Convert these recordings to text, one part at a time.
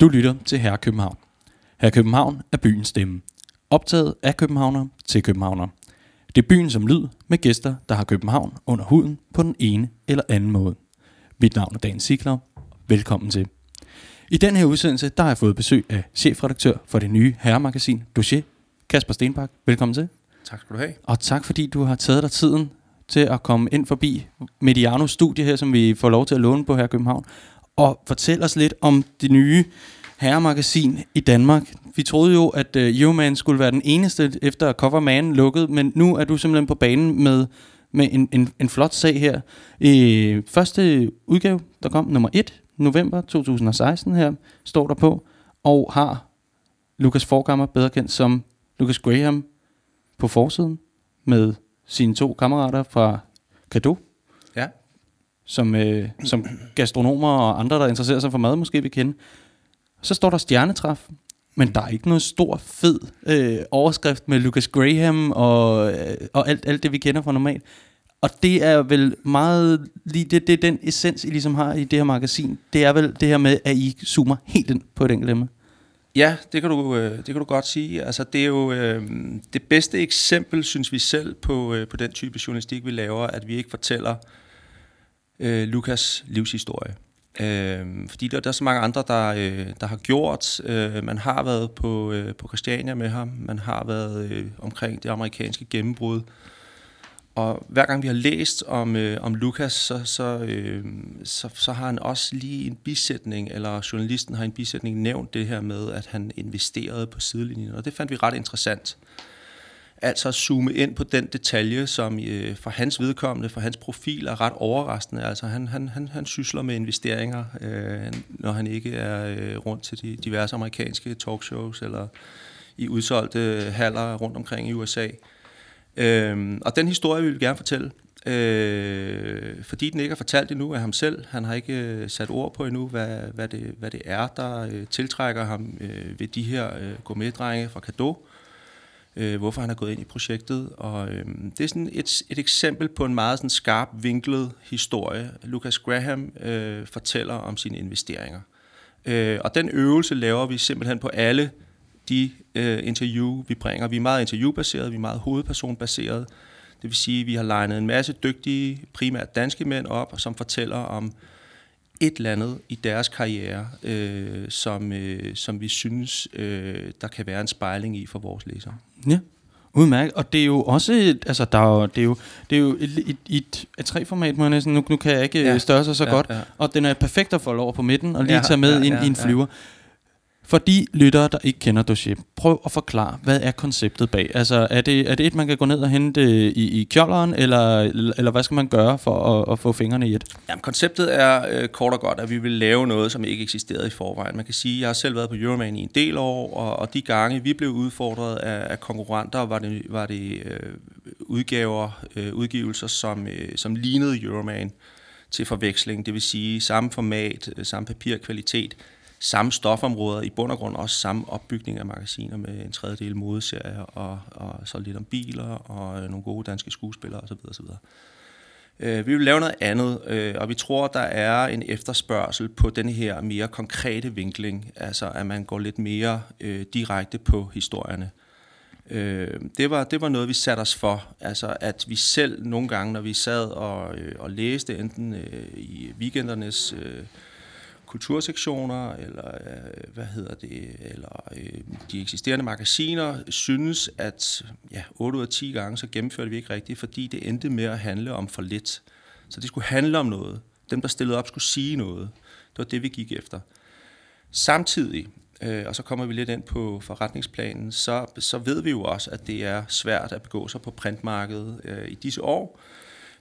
Du lytter til Herre København. Herre København er byens stemme. Optaget af københavner til københavner. Det er byen som lyd med gæster, der har København under huden på den ene eller anden måde. Mit navn er Dan Sigler. Velkommen til. I den her udsendelse, der har jeg fået besøg af chefredaktør for det nye herremagasin Dossier, Kasper Stenbak. Velkommen til. Tak skal du have. Og tak fordi du har taget dig tiden til at komme ind forbi Medianos studie her, som vi får lov til at låne på her i København. Og fortæl os lidt om det nye herremagasin i Danmark. Vi troede jo, at øh, uh, Euroman skulle være den eneste, efter Coverman lukkede, men nu er du simpelthen på banen med, med en, en, en flot sag her. I første udgave, der kom nummer 1, november 2016 her, står der på, og har Lukas Forgammer, bedre kendt som Lucas Graham, på forsiden med sine to kammerater fra Cadeau som, øh, som gastronomer og andre, der interesserer sig for mad, måske vil kende. Så står der stjernetræf, men der er ikke noget stor, fed øh, overskrift med Lucas Graham og, øh, og alt, alt det, vi kender fra normalt. Og det er vel meget lige, det, det er den essens, I ligesom har i det her magasin. Det er vel det her med, at I zoomer helt ind på et enkelt emne. Ja, det kan, du, øh, det kan du godt sige. Altså, det er jo øh, det bedste eksempel, synes vi selv, på, øh, på den type journalistik, vi laver, at vi ikke fortæller øh, Øh, Lukas livshistorie. Øh, fordi der, der er så mange andre, der, øh, der har gjort. Øh, man har været på, øh, på Christiania med ham. Man har været øh, omkring det amerikanske gennembrud. Og hver gang vi har læst om, øh, om Lukas, så, så, øh, så, så har han også lige en bisætning, eller journalisten har en bisætning nævnt det her med, at han investerede på sidelinjen. Og det fandt vi ret interessant. Altså at zoome ind på den detalje, som øh, for hans vedkommende, for hans profil er ret overraskende. Altså han, han, han, han sysler med investeringer, øh, når han ikke er øh, rundt til de diverse amerikanske talkshows, eller i udsolgte øh, haller rundt omkring i USA. Øh, og den historie vil vi gerne fortælle, øh, fordi den ikke er fortalt endnu af ham selv. Han har ikke øh, sat ord på endnu, hvad, hvad, det, hvad det er, der øh, tiltrækker ham øh, ved de her øh, gourmetdrenge fra Kado. Øh, hvorfor han er gået ind i projektet. Og øh, det er sådan et, et eksempel på en meget sådan skarp vinklet historie. Lucas Graham øh, fortæller om sine investeringer. Øh, og den øvelse laver vi simpelthen på alle de øh, interview, vi bringer. Vi er meget interviewbaseret, vi er meget hovedpersonbaseret. Det vil sige, at vi har legnet en masse dygtige, primært danske mænd op, som fortæller om et eller andet i deres karriere, øh, som, øh, som vi synes, øh, der kan være en spejling i for vores læsere. Ja, udmærket. Og det er jo også, altså der er jo, det er jo, det er jo et, et, et, et A3-format, må jeg næsten, nu, nu kan jeg ikke Ja. ja. større sig så Ja, godt, ja. og den er perfekt at folde over på midten, og lige Ja, tage med ja, ind ja, i en ja. For de lyttere, der ikke kender dossier, prøv at forklare, hvad er konceptet bag? Altså, er det, er det et, man kan gå ned og hente øh, i, i kjolderen, eller, eller hvad skal man gøre for at, at få fingrene i et? Jamen, konceptet er øh, kort og godt, at vi vil lave noget, som ikke eksisterede i forvejen. Man kan sige, at jeg har selv været på Euroman i en del år, og, og de gange, vi blev udfordret af, af konkurrenter, var det, var det øh, udgaver, øh, udgivelser, som, øh, som lignede Euroman til forveksling. Det vil sige samme format, øh, samme papirkvalitet, samme stofområder, i bund og grund også samme opbygning af magasiner med en tredjedel modeserier, og, og så lidt om biler, og øh, nogle gode danske skuespillere osv. osv. Øh, vi vil lave noget andet, øh, og vi tror, der er en efterspørgsel på den her mere konkrete vinkling, altså at man går lidt mere øh, direkte på historierne. Øh, det, var, det var noget, vi satte os for, altså at vi selv nogle gange, når vi sad og, øh, og læste enten øh, i weekendernes øh, kultursektioner, eller øh, hvad hedder det, eller øh, de eksisterende magasiner, synes, at ja, 8 ud af 10 gange, så gennemførte vi ikke rigtigt, fordi det endte med at handle om for lidt. Så det skulle handle om noget. Dem, der stillede op, skulle sige noget. Det var det, vi gik efter. Samtidig, øh, og så kommer vi lidt ind på forretningsplanen, så, så ved vi jo også, at det er svært at begå sig på printmarkedet øh, i disse år.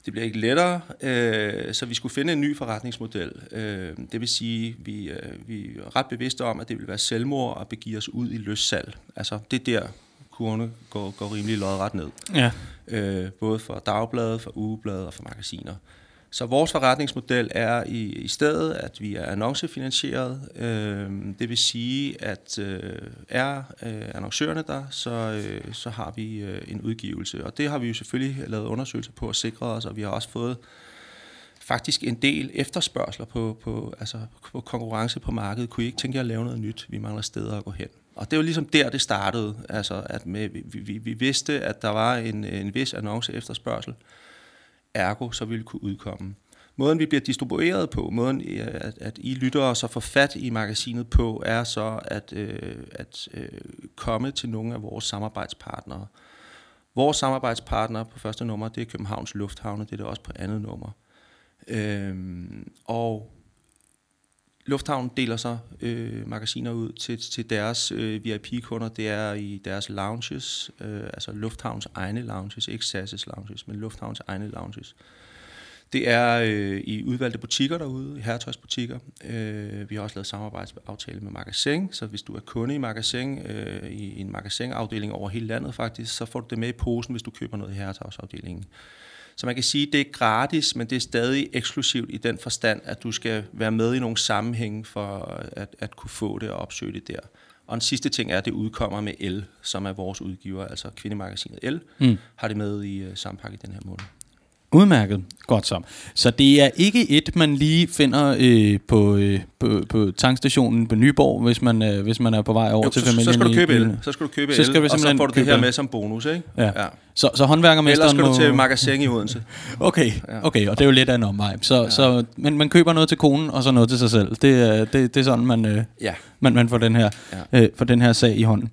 Det bliver ikke lettere, øh, så vi skulle finde en ny forretningsmodel. Øh, det vil sige, vi, øh, vi er ret bevidste om, at det vil være selvmord at begive os ud i løssalg. Altså, det er der, kurvene går, går rimelig lodret ned. Ja. Øh, både for dagbladet, for ugebladet og for magasiner. Så vores forretningsmodel er i, i stedet, at vi er annoncefinansieret. Øh, det vil sige, at øh, er øh, annoncørerne der, så, øh, så har vi øh, en udgivelse. Og det har vi jo selvfølgelig lavet undersøgelser på at sikre os, og vi har også fået faktisk en del efterspørgsler på, på, altså på konkurrence på markedet. Kunne I ikke tænke jer at lave noget nyt? Vi mangler steder at gå hen. Og det var ligesom der, det startede. Altså, at med, vi, vi, vi vidste, at der var en, en vis annonce efterspørgsel. Ergo, så vil kunne udkomme. Måden, vi bliver distribueret på, måden, øh, at, at I lytter så får fat i magasinet på, er så at, øh, at øh, komme til nogle af vores samarbejdspartnere. Vores samarbejdspartnere på første nummer, det er Københavns Lufthavne, det er det også på andet nummer. Øhm, og Lufthavnen deler så øh, magasiner ud til, til deres øh, VIP-kunder. Det er i deres lounges, øh, altså Lufthavns egne lounges, ikke SAS' lounges, men Lufthavns egne lounges. Det er øh, i udvalgte butikker derude, i herretøjsbutikker. Øh, vi har også lavet samarbejdsaftale med Magasin, så hvis du er kunde i Magasin, øh, i en magasinafdeling over hele landet faktisk, så får du det med i posen, hvis du køber noget i herretøjsafdelingen. Så man kan sige, at det er gratis, men det er stadig eksklusivt i den forstand, at du skal være med i nogle sammenhænge for at, at kunne få det og opsøge det der. Og en sidste ting er, at det udkommer med El, som er vores udgiver, altså kvindemagasinet El, mm. har det med i uh, samme pakke den her måned. Udmærket. Godt så. Så det er ikke et, man lige finder øh, på, øh, på, på tankstationen på Nyborg, hvis man, øh, hvis man er på vej over jo, til familien. Så skal du købe el, så skal du købe så skal el, og så får du det her med som bonus, ikke? Ja. ja. Så, så håndværkermesteren Ellers skal du til magasin i Odense. okay, okay, og det er jo lidt af en omvej. Så, ja. så, men man køber noget til konen, og så noget til sig selv. Det, det, det er sådan, man, øh, ja. man, man får, den her, ja. øh, får den her sag i hånden.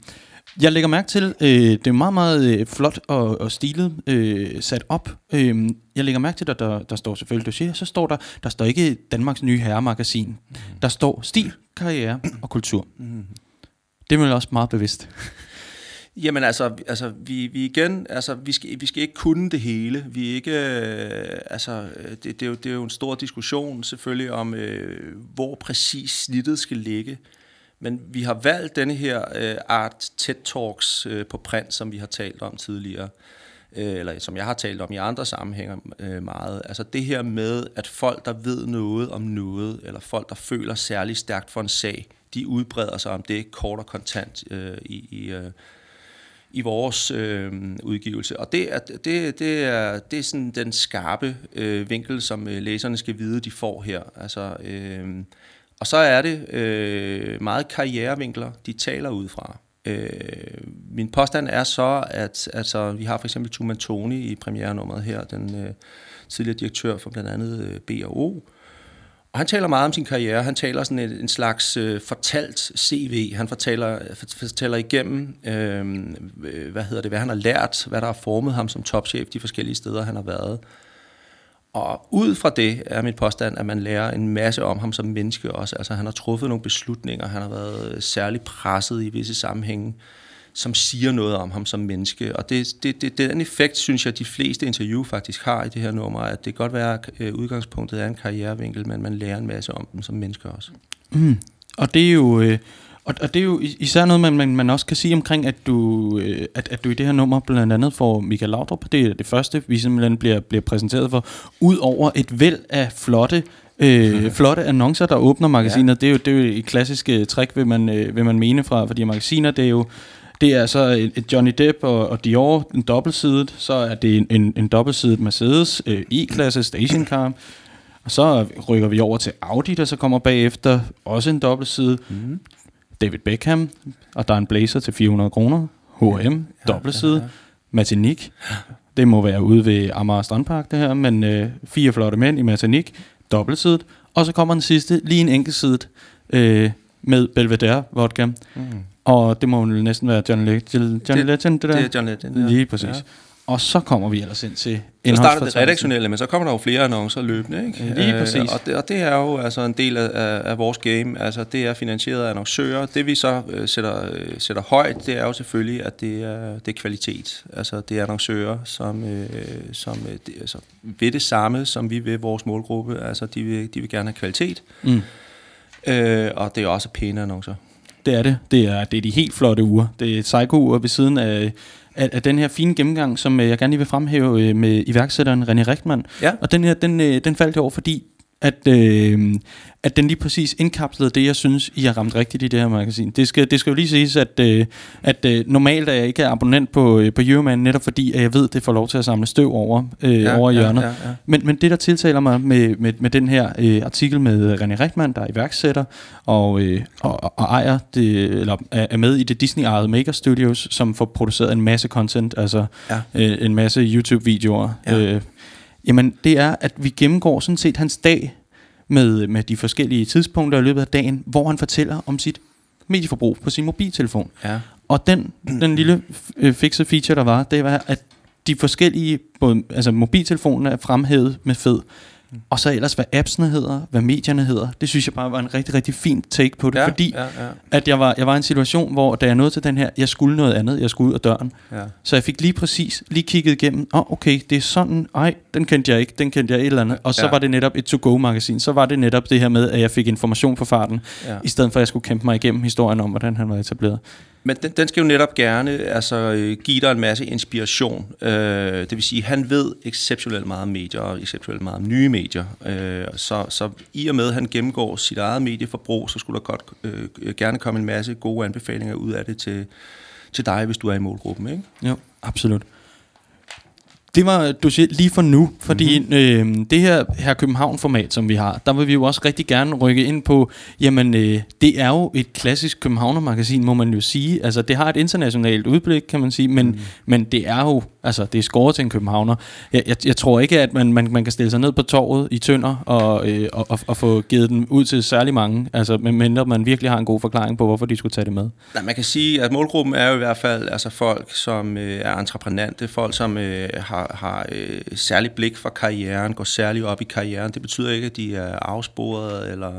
Jeg lægger mærke til, øh, det er meget, meget øh, flot og, og stilet øh, sat op. Øh, jeg lægger mærke til, at der, der står selvfølgelig, du siger, så står der, der står ikke Danmarks nye herremagasin. Mm. Der står stil, karriere og kultur. Mm. Det er vel også meget bevidst. Jamen altså, altså vi, vi igen, altså vi skal, vi skal ikke kunne det hele. Vi er ikke, øh, altså det, det, er jo, det er jo en stor diskussion selvfølgelig om, øh, hvor præcis snittet skal ligge. Men vi har valgt denne her øh, art TED Talks øh, på print, som vi har talt om tidligere, øh, eller som jeg har talt om i andre sammenhænge øh, meget. Altså det her med, at folk, der ved noget om noget, eller folk, der føler særlig stærkt for en sag, de udbreder sig om det kort og kontant øh, i, i, øh, i vores øh, udgivelse. Og det er, det, det er, det er sådan den skarpe øh, vinkel, som øh, læserne skal vide, de får her. Altså... Øh, og så er det øh, meget karrierevinkler, de taler ud fra. Øh, min påstand er så, at altså, vi har for eksempel Tuman Tony i premierenummeret her, den øh, tidligere direktør for blandt andet øh, B&O, og han taler meget om sin karriere. Han taler sådan en, en slags øh, fortalt CV. Han fortæller, fortæller igennem, øh, hvad hedder det, hvad han har lært, hvad der har formet ham som topchef de forskellige steder, han har været. Og ud fra det er mit påstand, at man lærer en masse om ham som menneske også. Altså han har truffet nogle beslutninger, han har været særlig presset i visse sammenhænge, som siger noget om ham som menneske. Og det, det, det, den effekt, synes jeg, de fleste interview faktisk har i det her nummer, at det kan godt være, at øh, udgangspunktet er en karrierevinkel, men man lærer en masse om dem som mennesker også. Mm. Og det er jo... Øh og, og det er jo især noget, man, man, man også kan sige omkring, at du, øh, at, at du i det her nummer blandt andet får Michael Laudrup. Det er det første, vi simpelthen bliver, bliver præsenteret for. ud over et væld af flotte øh, flotte annoncer, der åbner magasiner. Ja. Det, er jo, det er jo et klassisk uh, trick, vil man, øh, vil man mene fra, her magasiner. Det er jo det er så et, et Johnny Depp og, og Dior, en dobbeltsidet. Så er det en, en, en dobbeltsidet Mercedes øh, E-klasse stationcar. Og så rykker vi over til Audi, der så kommer bagefter. Også en dobbeltside. Mm. David Beckham, og der er en blazer til 400 kroner. H&M, ja, dobbeltside. Ja, ja. Martinique. Det må være ude ved Amager Strandpark, det her, men øh, fire flotte mænd i Martinique, dobbeltsidet. Og så kommer den sidste, lige en enkelt side, øh, med Belvedere vodka. Mm. Og det må jo næsten være John, Le- John det, Legend, det der. Det er John Legend, ja. Lige præcis. Ja. Og så kommer vi ellers ind til Så starter det redaktionelle, men så kommer der jo flere annoncer løbende. Ikke? Lige øh, præcis. og, det, og det er jo altså en del af, af, vores game. Altså, det er finansieret af annoncører. Det vi så øh, sætter, øh, sætter højt, det er jo selvfølgelig, at det er, det er kvalitet. Altså det er annoncører, som, øh, som øh, det, altså, vil det samme, som vi vil vores målgruppe. Altså de vil, de vil gerne have kvalitet. Mm. Øh, og det er også pæne annoncer. Det er det. Det er, det er de helt flotte uger. Det er psycho-uger ved siden af af, af den her fine gennemgang, som øh, jeg gerne lige vil fremhæve øh, med iværksætteren René Richtmann. Ja. Og den her, den, øh, den faldt jeg over, fordi at, øh, at den lige præcis indkapslede det, jeg synes, I har ramt rigtigt i det her magasin. Det skal, det skal jo lige siges, at, øh, at øh, normalt er jeg ikke abonnent på, øh, på Euroman, netop fordi at jeg ved, at det får lov til at samle støv over, øh, ja, over hjørnet. Ja, ja, ja. Men, men det, der tiltaler mig med, med, med den her øh, artikel med René Rechtmann, der er iværksætter og, øh, og, og ejer det, eller er med i det Disney-ejede Maker Studios, som får produceret en masse content, altså ja. øh, en masse YouTube-videoer. Ja. Øh, jamen, det er, at vi gennemgår sådan set hans dag med, med de forskellige tidspunkter i løbet af dagen, hvor han fortæller om sit medieforbrug på sin mobiltelefon. Ja. Og den, den lille øh, fixe feature, der var, det var, at de forskellige både, altså mobiltelefoner er fremhævet med fed. Og så ellers, hvad appsene hedder, hvad medierne hedder. Det synes jeg bare var en rigtig, rigtig fin take på det. Ja, fordi ja, ja. at jeg var, jeg var i en situation, hvor da jeg nåede til den her, jeg skulle noget andet, jeg skulle ud af døren. Ja. Så jeg fik lige præcis, lige kigget igennem, åh oh, okay, det er sådan, ej, den kendte jeg ikke, den kendte jeg et eller andet. Og så ja. var det netop et to-go-magasin. Så var det netop det her med, at jeg fik information på farten, ja. i stedet for at jeg skulle kæmpe mig igennem historien om, hvordan han var etableret. Men den, den skal jo netop gerne altså, øh, give dig en masse inspiration. Øh, det vil sige, han ved exceptionelt meget om medier, og exceptionelt meget om nye medier. Øh, så, så i og med, at han gennemgår sit eget medieforbrug, så skulle der godt øh, gerne komme en masse gode anbefalinger ud af det til, til dig, hvis du er i målgruppen. Ikke? Jo, absolut det var du siger, lige for nu, fordi mm-hmm. øh, det her, her København-format, som vi har, der vil vi jo også rigtig gerne rykke ind på, jamen øh, det er jo et klassisk Københavner-magasin, må man jo sige. Altså det har et internationalt udblik, kan man sige, men, mm. men det er jo, altså det er skåret til en københavner. Jeg, jeg, jeg tror ikke, at man, man, man kan stille sig ned på torvet i Tønder og, øh, og, og, og få givet den ud til særlig mange, altså medmindre man virkelig har en god forklaring på, hvorfor de skulle tage det med. Nej, man kan sige, at målgruppen er jo i hvert fald altså folk, som øh, er entreprenante, folk, som øh, har har, øh, særlig blik for karrieren, går særligt op i karrieren. Det betyder ikke, at de er afsporet eller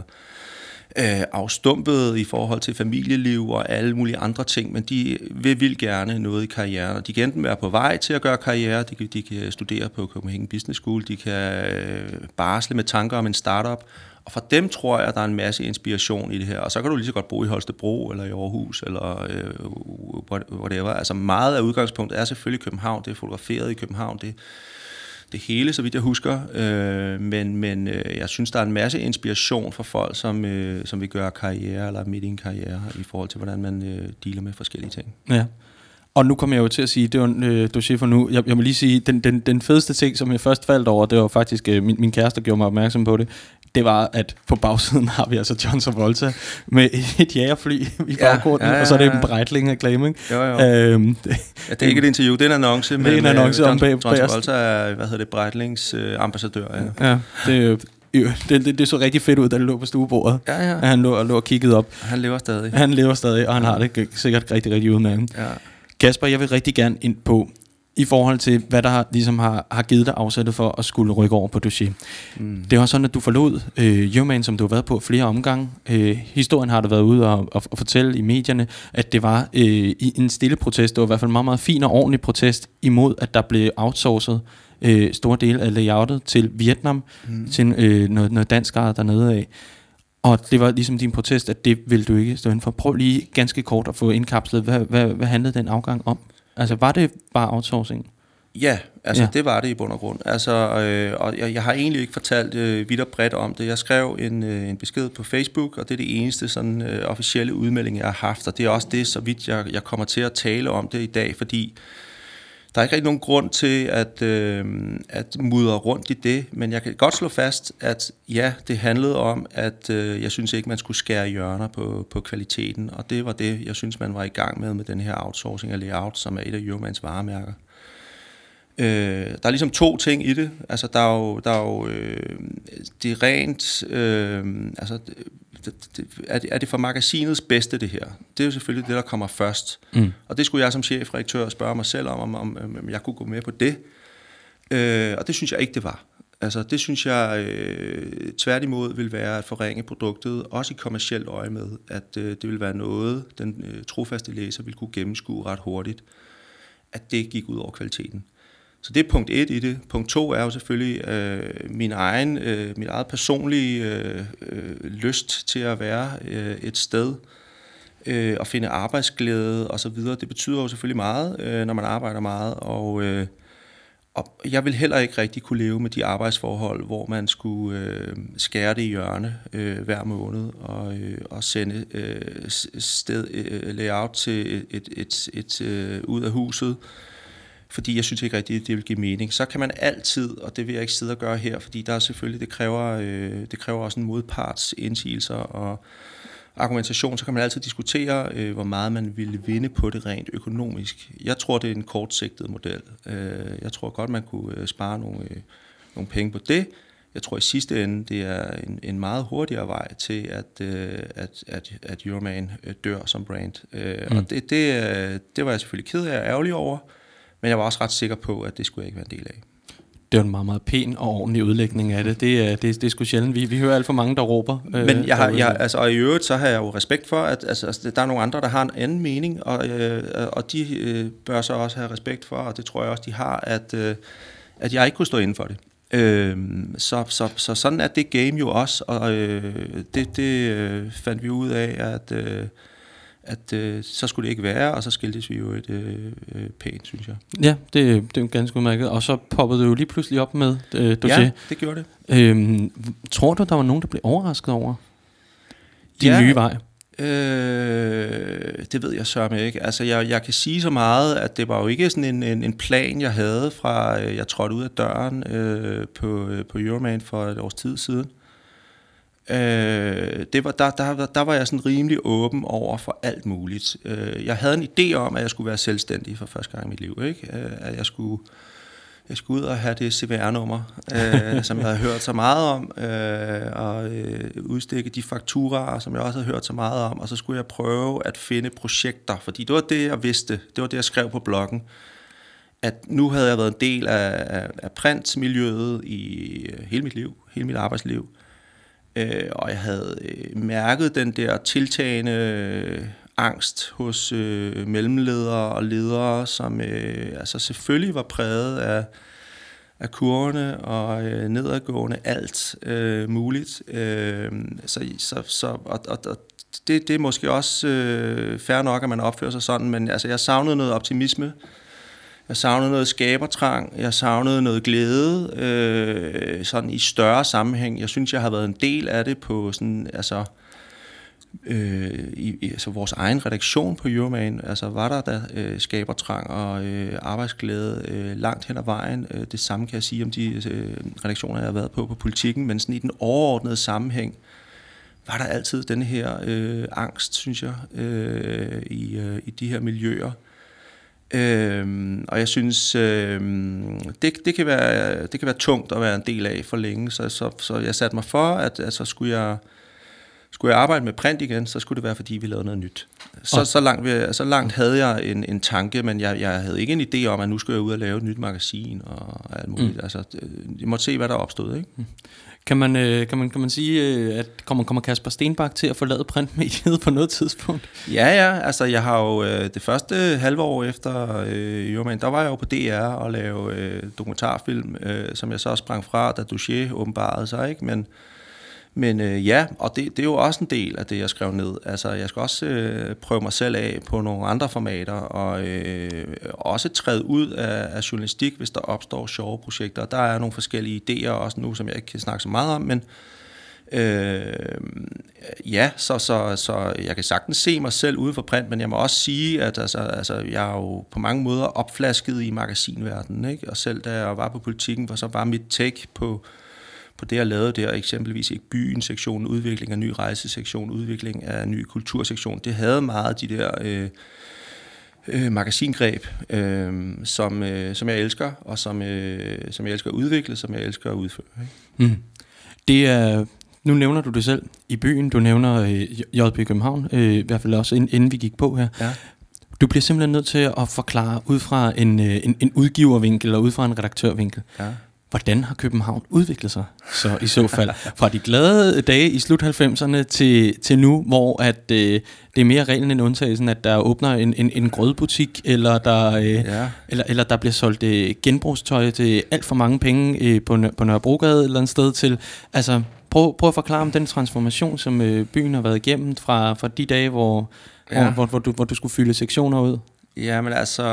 øh, afstumpet i forhold til familieliv og alle mulige andre ting, men de vil, vil gerne noget i karrieren. De kan enten være på vej til at gøre karriere, de kan, de kan studere på Copenhagen Business School, de kan øh, barsle med tanker om en startup, og for dem tror jeg, at der er en masse inspiration i det her. Og så kan du lige så godt bo i Holstebro, eller i Aarhus, eller øh, whatever. Altså meget af udgangspunktet er selvfølgelig København. Det er fotograferet i København. Det, det hele, så vidt jeg husker. Øh, men men øh, jeg synes, der er en masse inspiration for folk, som, øh, som vil gøre karriere, eller midt i en karriere, i forhold til, hvordan man øh, dealer med forskellige ting. Ja. Og nu kommer jeg jo til at sige, det var en øh, dossier for nu. Jeg, jeg må lige sige, den, den, den fedeste ting, som jeg først faldt over, det var faktisk, øh, min, min kæreste gjorde mig opmærksom på det det var, at på bagsiden har vi altså John Travolta med et jægerfly i baggrunden, ja, ja, ja, ja. og så er det en Breitling-reklame. Jo, jo. Øhm, det, ja, det er ikke et interview, det er en annonce. Det er en annonce om bag, John Travolta er, hvad hedder det, Breitlings øh, ambassadør. Ja, ja det, det, det, det så rigtig fedt ud, da det lå på stuebordet. Ja, ja. Han lå, og lå og kiggede op. Han lever stadig. Han lever stadig, og han har det sikkert rigtig, rigtig udmærket. Ja. Kasper, jeg vil rigtig gerne ind på, i forhold til, hvad der har, ligesom har, har givet dig afsættet for at skulle rykke over på dossier. Mm. Det var sådan, at du forlod øh, Euroman, som du har været på flere omgange. Øh, historien har du været ude og, og, og fortælle i medierne, at det var øh, i en stille protest. Det var i hvert fald en meget, meget fin og ordentlig protest imod, at der blev outsourcet øh, store dele af layoutet til Vietnam, mm. til øh, noget, noget dansk dernede af. Og det var ligesom din protest, at det ville du ikke stå inden for. Prøv lige ganske kort at få indkapslet, hvad, hvad, hvad handlede den afgang om? Altså var det bare outsourcing? Ja, altså ja. det var det i bund og grund. Altså, øh, og jeg, jeg har egentlig ikke fortalt øh, vidt og bredt om det. Jeg skrev en, øh, en besked på Facebook, og det er det eneste sådan, øh, officielle udmelding, jeg har haft. Og det er også det, så vidt jeg, jeg kommer til at tale om det i dag, fordi der er ikke rigtig nogen grund til at, øh, at mudre rundt i det, men jeg kan godt slå fast, at ja, det handlede om, at øh, jeg synes ikke, man skulle skære hjørner på, på kvaliteten, og det var det, jeg synes, man var i gang med med den her outsourcing af layout, som er et af Euromans varemærker. Øh, der er ligesom to ting i det. Altså, der er jo, der er jo øh, det rent... Øh, altså, det, det, er, det, er det for magasinets bedste, det her? Det er jo selvfølgelig det, der kommer først. Mm. Og det skulle jeg som chefredaktør spørge mig selv om, om, om, om jeg kunne gå med på det. Øh, og det synes jeg ikke, det var. Altså, det synes jeg øh, tværtimod vil være at forringe produktet, også i kommersielt øje med, at øh, det vil være noget, den øh, trofaste læser vil kunne gennemskue ret hurtigt, at det gik ud over kvaliteten. Så det er punkt et i det. Punkt to er jo selvfølgelig øh, min egen, øh, mit eget personlige øh, øh, lyst til at være øh, et sted øh, og finde arbejdsglæde og så videre. Det betyder jo selvfølgelig meget, øh, når man arbejder meget, og, øh, og jeg vil heller ikke rigtig kunne leve med de arbejdsforhold, hvor man skulle øh, skære det i hjørne øh, hver måned og, øh, og sende øh, sted øh, layout til et, et, et, et øh, ud af huset, fordi jeg synes ikke rigtigt, det vil give mening. Så kan man altid, og det vil jeg ikke sidde og gøre her, fordi der er selvfølgelig, det kræver, øh, det kræver også en modparts indsigelser og argumentation, så kan man altid diskutere, øh, hvor meget man ville vinde på det rent økonomisk. Jeg tror, det er en kortsigtet model. Øh, jeg tror godt, man kunne øh, spare nogle, øh, nogle penge på det. Jeg tror i sidste ende, det er en, en meget hurtigere vej til, at, øh, at, at, at Euroman øh, dør som brand. Øh, mm. Og det, det, øh, det var jeg selvfølgelig ked af og ærgerlig over, men jeg var også ret sikker på, at det skulle jeg ikke være en del af det er en meget, meget pæn og ordentlig udlægning af det. Det er, det, det er sgu sjældent. Vi, vi hører alt for mange, der råber. Øh, Men jeg har, jeg, altså, og i øvrigt, så har jeg jo respekt for, at altså, altså der er nogle andre, der har en anden mening, og, øh, og de øh, bør så også have respekt for, og det tror jeg også, de har, at, øh, at jeg ikke kunne stå inden for det. Øh, så, så, så sådan er det game jo også, og øh, det, det øh, fandt vi ud af, at... Øh, at øh, så skulle det ikke være, og så skiltes vi jo et øh, øh, pænt, synes jeg. Ja, det, det er ganske udmærket. Og så poppede du jo lige pludselig op med øh, dossier. Ja, det gjorde det. Øhm, tror du, der var nogen, der blev overrasket over din ja, nye vej? Øh, det ved jeg sørme ikke. Altså, jeg, jeg kan sige så meget, at det var jo ikke sådan en, en, en plan, jeg havde fra, øh, jeg trådte ud af døren øh, på, øh, på Euroman for et års tid siden. Øh, Øh, det var, der, der, der var jeg sådan rimelig åben over for alt muligt. Øh, jeg havde en idé om, at jeg skulle være selvstændig for første gang i mit liv. Ikke? Øh, at jeg skulle, jeg skulle ud og have det CVR-nummer, øh, som jeg havde hørt så meget om, øh, og øh, udstikke de fakturaer, som jeg også havde hørt så meget om, og så skulle jeg prøve at finde projekter, fordi det var det, jeg vidste. Det var det, jeg skrev på bloggen at nu havde jeg været en del af, af printmiljøet i øh, hele mit liv, hele mit arbejdsliv. Øh, og jeg havde øh, mærket den der tiltagende øh, angst hos øh, mellemledere og ledere, som øh, altså selvfølgelig var præget af, af kurvene og øh, nedadgående alt øh, muligt. Øh, så, så, så, og, og, og det, det er måske også øh, fair nok, at man opfører sig sådan, men altså, jeg savnede noget optimisme. Jeg savnede noget skabertrang, jeg savnede noget glæde, øh, sådan i større sammenhæng. Jeg synes, jeg har været en del af det på sådan, altså, øh, i, altså vores egen redaktion på Euroman, altså var der der øh, skabertrang og øh, arbejdsglæde øh, langt hen ad vejen. Øh, det samme kan jeg sige om de øh, redaktioner, jeg har været på på politikken, men sådan i den overordnede sammenhæng, var der altid den her øh, angst, synes jeg, øh, i, øh, i de her miljøer. Øhm, og jeg synes, øhm, det, det, kan være, det kan være tungt at være en del af for længe, så, så, så jeg satte mig for, at altså, skulle, jeg, skulle jeg arbejde med print igen, så skulle det være, fordi vi lavede noget nyt. Så, så, langt, så langt havde jeg en, en tanke, men jeg, jeg havde ikke en idé om, at nu skulle jeg ud og lave et nyt magasin og alt muligt. Mm. Altså, jeg måtte se, hvad der opstod. Ikke? Kan man, øh, kan man, kan man sige, øh, at kommer, kommer Kasper Stenbak til at forlade printmediet på noget tidspunkt? Ja, ja. Altså, jeg har jo øh, det første halve år efter øh, Jørgen, der var jeg jo på DR og lavede øh, dokumentarfilm, øh, som jeg så sprang fra, da Duché åbenbarede sig, ikke? Men, men øh, ja, og det, det er jo også en del af det, jeg skrev ned. Altså, jeg skal også øh, prøve mig selv af på nogle andre formater, og øh, også træde ud af, af journalistik, hvis der opstår sjove projekter. Der er nogle forskellige idéer også nu, som jeg ikke kan snakke så meget om, men øh, ja, så, så, så jeg kan sagtens se mig selv ude for print, men jeg må også sige, at altså, altså, jeg er jo på mange måder opflasket i magasinverdenen, ikke? og selv da jeg var på politikken, hvor så var mit take på på det, jeg lavede der, eksempelvis i byen sektion, udvikling af ny rejsesektion, udvikling af ny kultursektion, det havde meget de der øh, øh, magasingreb, øh, som, øh, som jeg elsker, og som, øh, som jeg elsker at udvikle, som jeg elsker at udføre. Ikke? Mm. Det er, nu nævner du det selv i byen, du nævner øh, JB København, øh, i hvert fald også inden, inden vi gik på her. Ja. Du bliver simpelthen nødt til at forklare ud fra en, øh, en, en udgivervinkel og ud fra en redaktørvinkel. Ja. Hvordan har København udviklet sig så i så fald? Fra de glade dage i slut 90'erne til, til nu, hvor at, øh, det er mere reglen end undtagelsen, at der åbner en, en, en grødbutik, eller der, øh, ja. eller, eller der bliver solgt øh, genbrugstøj til alt for mange penge øh, på, på Nørrebrogade eller et sted til. Altså, prøv, prøv at forklare om den transformation, som øh, byen har været igennem fra, fra de dage, hvor, ja. hvor, hvor, hvor, du, hvor du skulle fylde sektioner ud. Ja, men altså,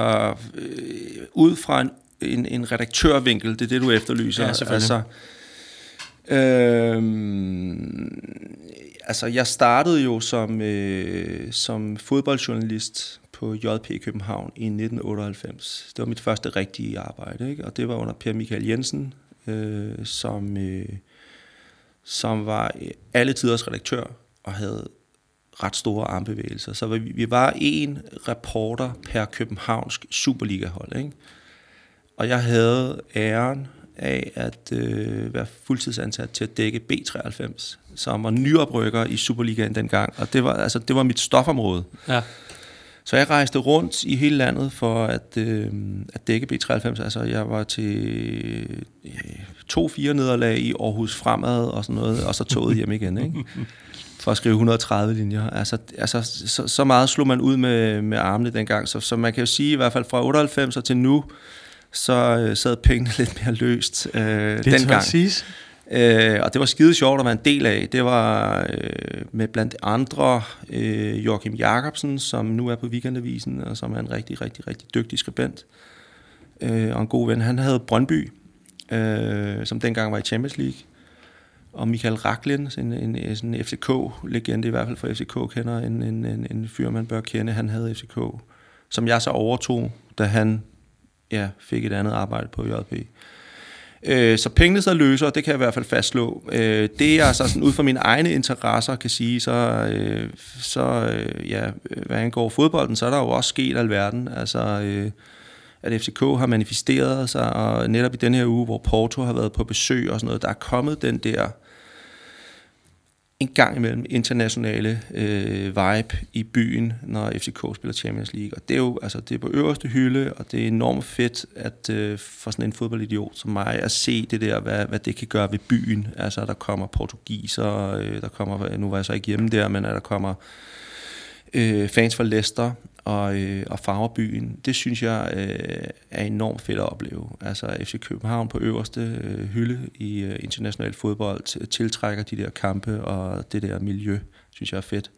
øh, ud fra en en, en redaktørvinkel, det er det, du efterlyser. Ja, selvfølgelig. altså, øhm, altså, jeg startede jo som, øh, som fodboldjournalist på JP i København i 1998. Det var mit første rigtige arbejde, ikke? og det var under Per Michael Jensen, øh, som, øh, som var alle tiders redaktør og havde ret store armbevægelser. Så vi, vi var en reporter per københavnsk Superliga-hold. Ikke? Og jeg havde æren af at øh, være fuldtidsansat til at dække B93, som var nyoprykker i Superligaen dengang. Og det var, altså, det var mit stofområde. Ja. Så jeg rejste rundt i hele landet for at, øh, at dække B93. Altså jeg var til øh, to-fire nederlag i Aarhus Fremad og sådan noget, og så toget hjem igen, ikke? For at skrive 130 linjer. Altså, altså så, så meget slog man ud med, med armene dengang. Så, så man kan jo sige, i hvert fald fra 98 og til nu, så øh, sad pengene lidt mere løst øh, Det dengang. tør siges. Øh, og det var skide sjovt at være en del af. Det var øh, med blandt andre øh, Joachim Jacobsen, som nu er på Weekendavisen, og som er en rigtig, rigtig, rigtig dygtig skribent. Øh, og en god ven. Han havde Brøndby, øh, som dengang var i Champions League. Og Michael Raklin, en, en, en, en FCK-legende, i hvert fald for FCK kender, en, en, en, en fyr, man bør kende. Han havde FCK, som jeg så overtog, da han ja, fik et andet arbejde på JP. Øh, så pengene så løser, det kan jeg i hvert fald fastslå. Øh, det er så sådan ud fra mine egne interesser kan sige, så, øh, så øh, ja, hvad angår fodbolden, så er der jo også sket alverden. Altså, øh, at FCK har manifesteret sig, og netop i den her uge, hvor Porto har været på besøg og sådan noget, der er kommet den der en gang imellem internationale øh, vibe i byen, når FCK spiller Champions League. Og det er jo altså, det er på øverste hylde, og det er enormt fedt at øh, for sådan en fodboldidiot som mig at se det der, hvad, hvad det kan gøre ved byen. Altså, der kommer portugiser, øh, der kommer, nu var jeg så ikke hjemme der, men at der kommer øh, fans fra Leicester og, øh, og farver byen. Det synes jeg øh, er enormt fedt at opleve. Altså FC København på øverste øh, hylde i øh, international fodbold tiltrækker de der kampe og det der miljø, synes jeg er fedt.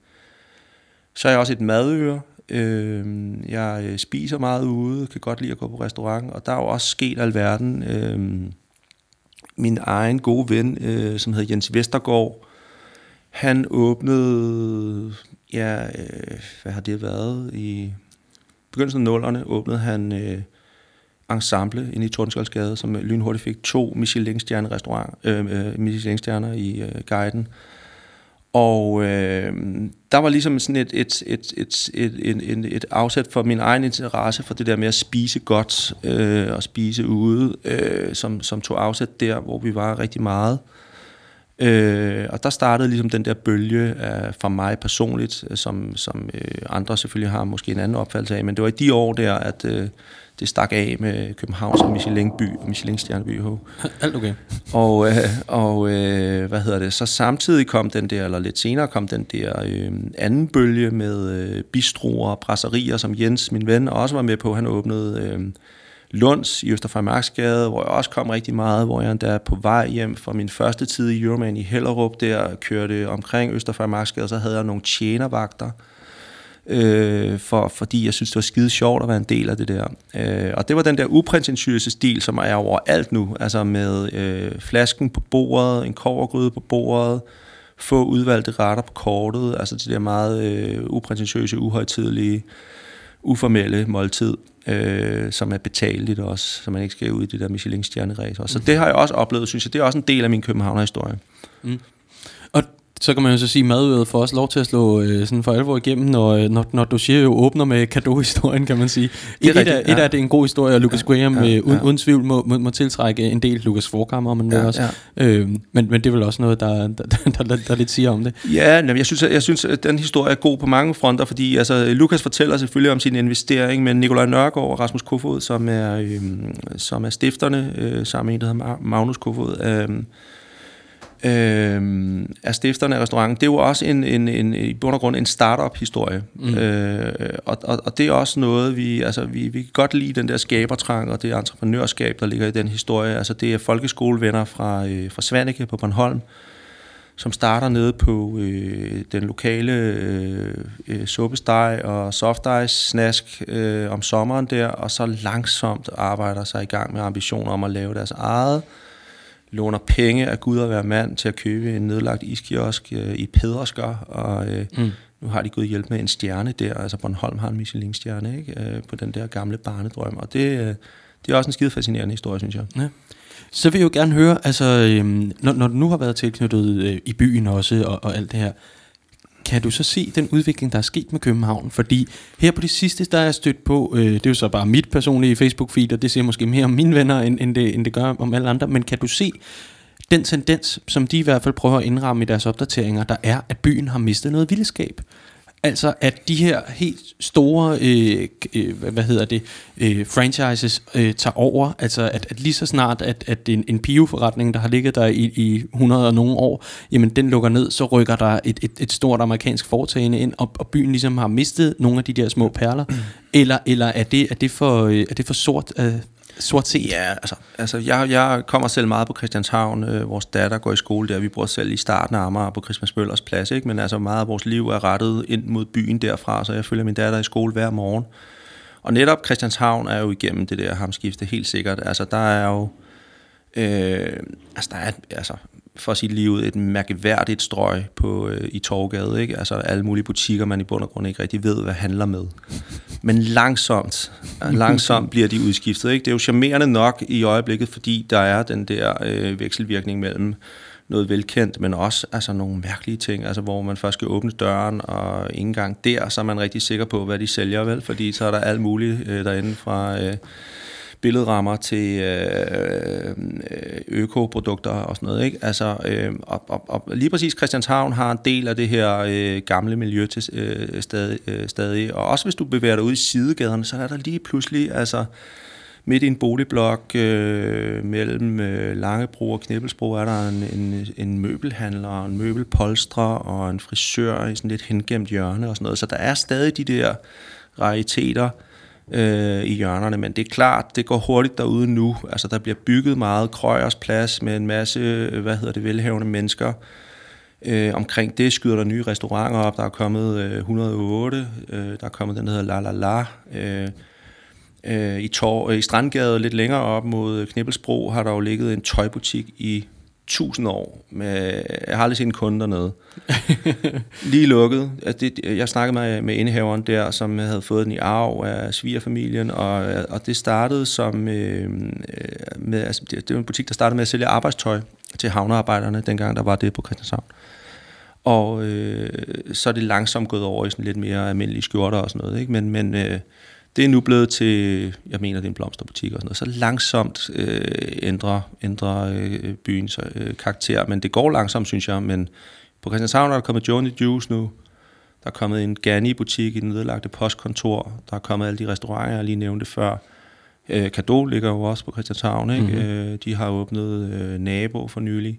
Så er jeg også et madøre. Øhm, øh, jeg spiser meget ude, kan godt lide at gå på restaurant, og der er jo også sket alverden. Øh, min egen gode ven, øh, som hedder Jens Vestergaard, han åbnede, ja, øh, hvad har det været? I begyndelsen af nullerne åbnede han øh, ensemble inde i Tordenskjoldsgade, som øh, lynhurtigt fik to Michelin-stjerne restaurant, øh, øh, Michelin-stjerner i øh, guiden. Og øh, der var ligesom sådan et, et, et, et, et, et, et, et afsæt for min egen interesse for det der med at spise godt øh, og spise ude, øh, som, som tog afsæt der, hvor vi var rigtig meget. Øh, og der startede ligesom den der bølge af, for mig personligt, øh, som, som øh, andre selvfølgelig har måske en anden opfattelse af, men det var i de år der, at øh, det stak af med København som Michelin-by og Michelin-stjerneby. Alt okay. Og, øh, og øh, hvad hedder det, så samtidig kom den der, eller lidt senere kom den der øh, anden bølge med øh, bistroer og brasserier, som Jens, min ven, også var med på. Han åbnede øh, Lunds i Østerfremarksgade, hvor jeg også kom rigtig meget, hvor jeg endda på vej hjem fra min første tid i Euroman i Hellerup, der kørte omkring Østerfremarksgade, så havde jeg nogle tjenervagter, øh, for, fordi jeg synes, det var skide sjovt at være en del af det der. Øh, og det var den der uprætentiøse stil, som er overalt nu, altså med øh, flasken på bordet, en kovergryde på bordet, få udvalgte retter på kortet, altså det der meget øh, uprætentiøse, uhøjtidelige, uformelle måltid, øh, som er betaleligt også, så man ikke skal ud i det der Michelin-stjerneræs Så Så det har jeg også oplevet, synes jeg, det er også en del af min Københavner-historie. Mm så kan man jo så sige, at madøret får også lov til at slå øh, sådan for alvor igennem, når, øh, når, når du siger jo åbner med kado-historien, kan man sige. Det er et, rigtigt, af, et ja. af det er en god historie, og Lucas Graham ja, ja, uden, ja. uden tvivl må, må, må tiltrække en del Lucas Forkammer, men, Ja, ja, også, ja. øh, men, men det er vel også noget, der, der, der, der, der lidt siger om det. Ja, jamen, jeg synes, jeg synes, at den historie er god på mange fronter, fordi altså, Lukas fortæller selvfølgelig om sin investering, men Nikolaj Nørgaard og Rasmus Kofod, som er, øh, som er stifterne, øh, sammen med en, der hedder Ma- Magnus Kofod, øh, øh, er stifterne af restauranten. Det er jo også en, en, en, i bund og grund en startup-historie. Mm. Øh, og, og, og det er også noget, vi, altså, vi, vi kan godt lide den der skabertrang og det entreprenørskab, der ligger i den historie. Altså, det er folkeskolevenner fra, øh, fra Svanike på Bornholm, som starter nede på øh, den lokale øh, øh, suppesteg og soft ice snask øh, om sommeren der, og så langsomt arbejder sig i gang med ambitioner om at lave deres eget, låner penge af Gud at være mand til at købe en nedlagt iskiosk øh, i Pedersker, og øh, mm. nu har de gået hjælp med en stjerne der, altså Bornholm har en Michelin-stjerne ikke? Øh, på den der gamle barnedrøm, og det, øh, det er også en skide fascinerende historie, synes jeg. Ja. Så vil jeg jo gerne høre, altså, øhm, når, når du nu har været tilknyttet øh, i byen også, og, og alt det her, kan du så se den udvikling, der er sket med København? Fordi her på det sidste, der er jeg stødt på, øh, det er jo så bare mit personlige Facebook-feed, og det ser måske mere om mine venner, end, end, det, end det gør om alle andre, men kan du se den tendens, som de i hvert fald prøver at indramme i deres opdateringer, der er, at byen har mistet noget vildskab? Altså at de her helt store, øh, øh, hvad hedder det, øh, franchises øh, tager over. Altså at, at lige så snart, at, at en, en Pio-forretning, der har ligget der i, i 100 og nogle år, jamen den lukker ned, så rykker der et, et, et stort amerikansk foretagende ind, og, og byen ligesom har mistet nogle af de der små perler. Eller, eller er, det, er, det for, øh, er det for sort? Øh, sort set? Ja, altså, altså jeg, jeg kommer selv meget på Christianshavn. Øh, vores datter går i skole der. Vi bor selv i starten af Amager på Christmas Møllers plads. Ikke? Men altså meget af vores liv er rettet ind mod byen derfra, så jeg følger min datter i skole hver morgen. Og netop Christianshavn er jo igennem det der hamskifte helt sikkert. Altså der er jo... Øh, altså der er, altså, for sit liv et mærkeværdigt strøg på, øh, i Torgade. Ikke? Altså alle mulige butikker, man i bund og grund ikke rigtig ved, hvad handler med. Men langsomt, øh, langsomt bliver de udskiftet. Ikke? Det er jo charmerende nok i øjeblikket, fordi der er den der øh, vekselvirkning mellem noget velkendt, men også altså, nogle mærkelige ting, altså, hvor man først skal åbne døren, og ikke engang der, så er man rigtig sikker på, hvad de sælger, vel? fordi så er der alt muligt øh, derinde fra... Øh, billedrammer til øh, øh, økoprodukter og sådan noget. Ikke? Altså, øh, og, og, og lige præcis Christianshavn har en del af det her øh, gamle miljø til, øh, stadig, øh, stadig. Og også hvis du bevæger dig ud i sidegaderne, så er der lige pludselig... Altså, midt i en boligblok øh, mellem øh, Langebro og Knibbelsbro er der en, en, en møbelhandler, en møbelpolstrer og en frisør i sådan lidt hengemt hjørne og sådan noget. Så der er stadig de der rariteter, øh, i hjørnerne, men det er klart, det går hurtigt derude nu. Altså, der bliver bygget meget Krøjers plads med en masse, øh, hvad hedder det, velhavende mennesker. Øh, omkring det skyder der nye restauranter op. Der er kommet øh, 108, øh, der er kommet den, der hedder La La La. Øh, øh, i, tor, øh, I Strandgade lidt længere op mod Knibbelsbro har der jo ligget en tøjbutik i tusind år. Med, jeg har aldrig set en kunde dernede. Lige lukket. Altså det, jeg snakkede med, med indehaveren der, som havde fået den i arv af svigerfamilien, og, og det startede som... Øh, øh, med, altså det, det var en butik, der startede med at sælge arbejdstøj til havnearbejderne, dengang der var det på Christianshavn. Og øh, så er det langsomt gået over i sådan lidt mere almindelige skjorter og sådan noget. Ikke? Men, men øh, det er nu blevet til, jeg mener, det er en blomsterbutik og sådan noget, så langsomt øh, ændrer, ændrer øh, byens øh, karakter, men det går langsomt, synes jeg, men på Christianshavn er der kommet Johnny Juice nu, der er kommet en Gani-butik i den nedlagte postkontor, der er kommet alle de restauranter, jeg lige nævnte før, øh, Kado ligger jo også på Christianshavn, ikke? Mm-hmm. Øh, de har åbnet øh, Nabo for nylig,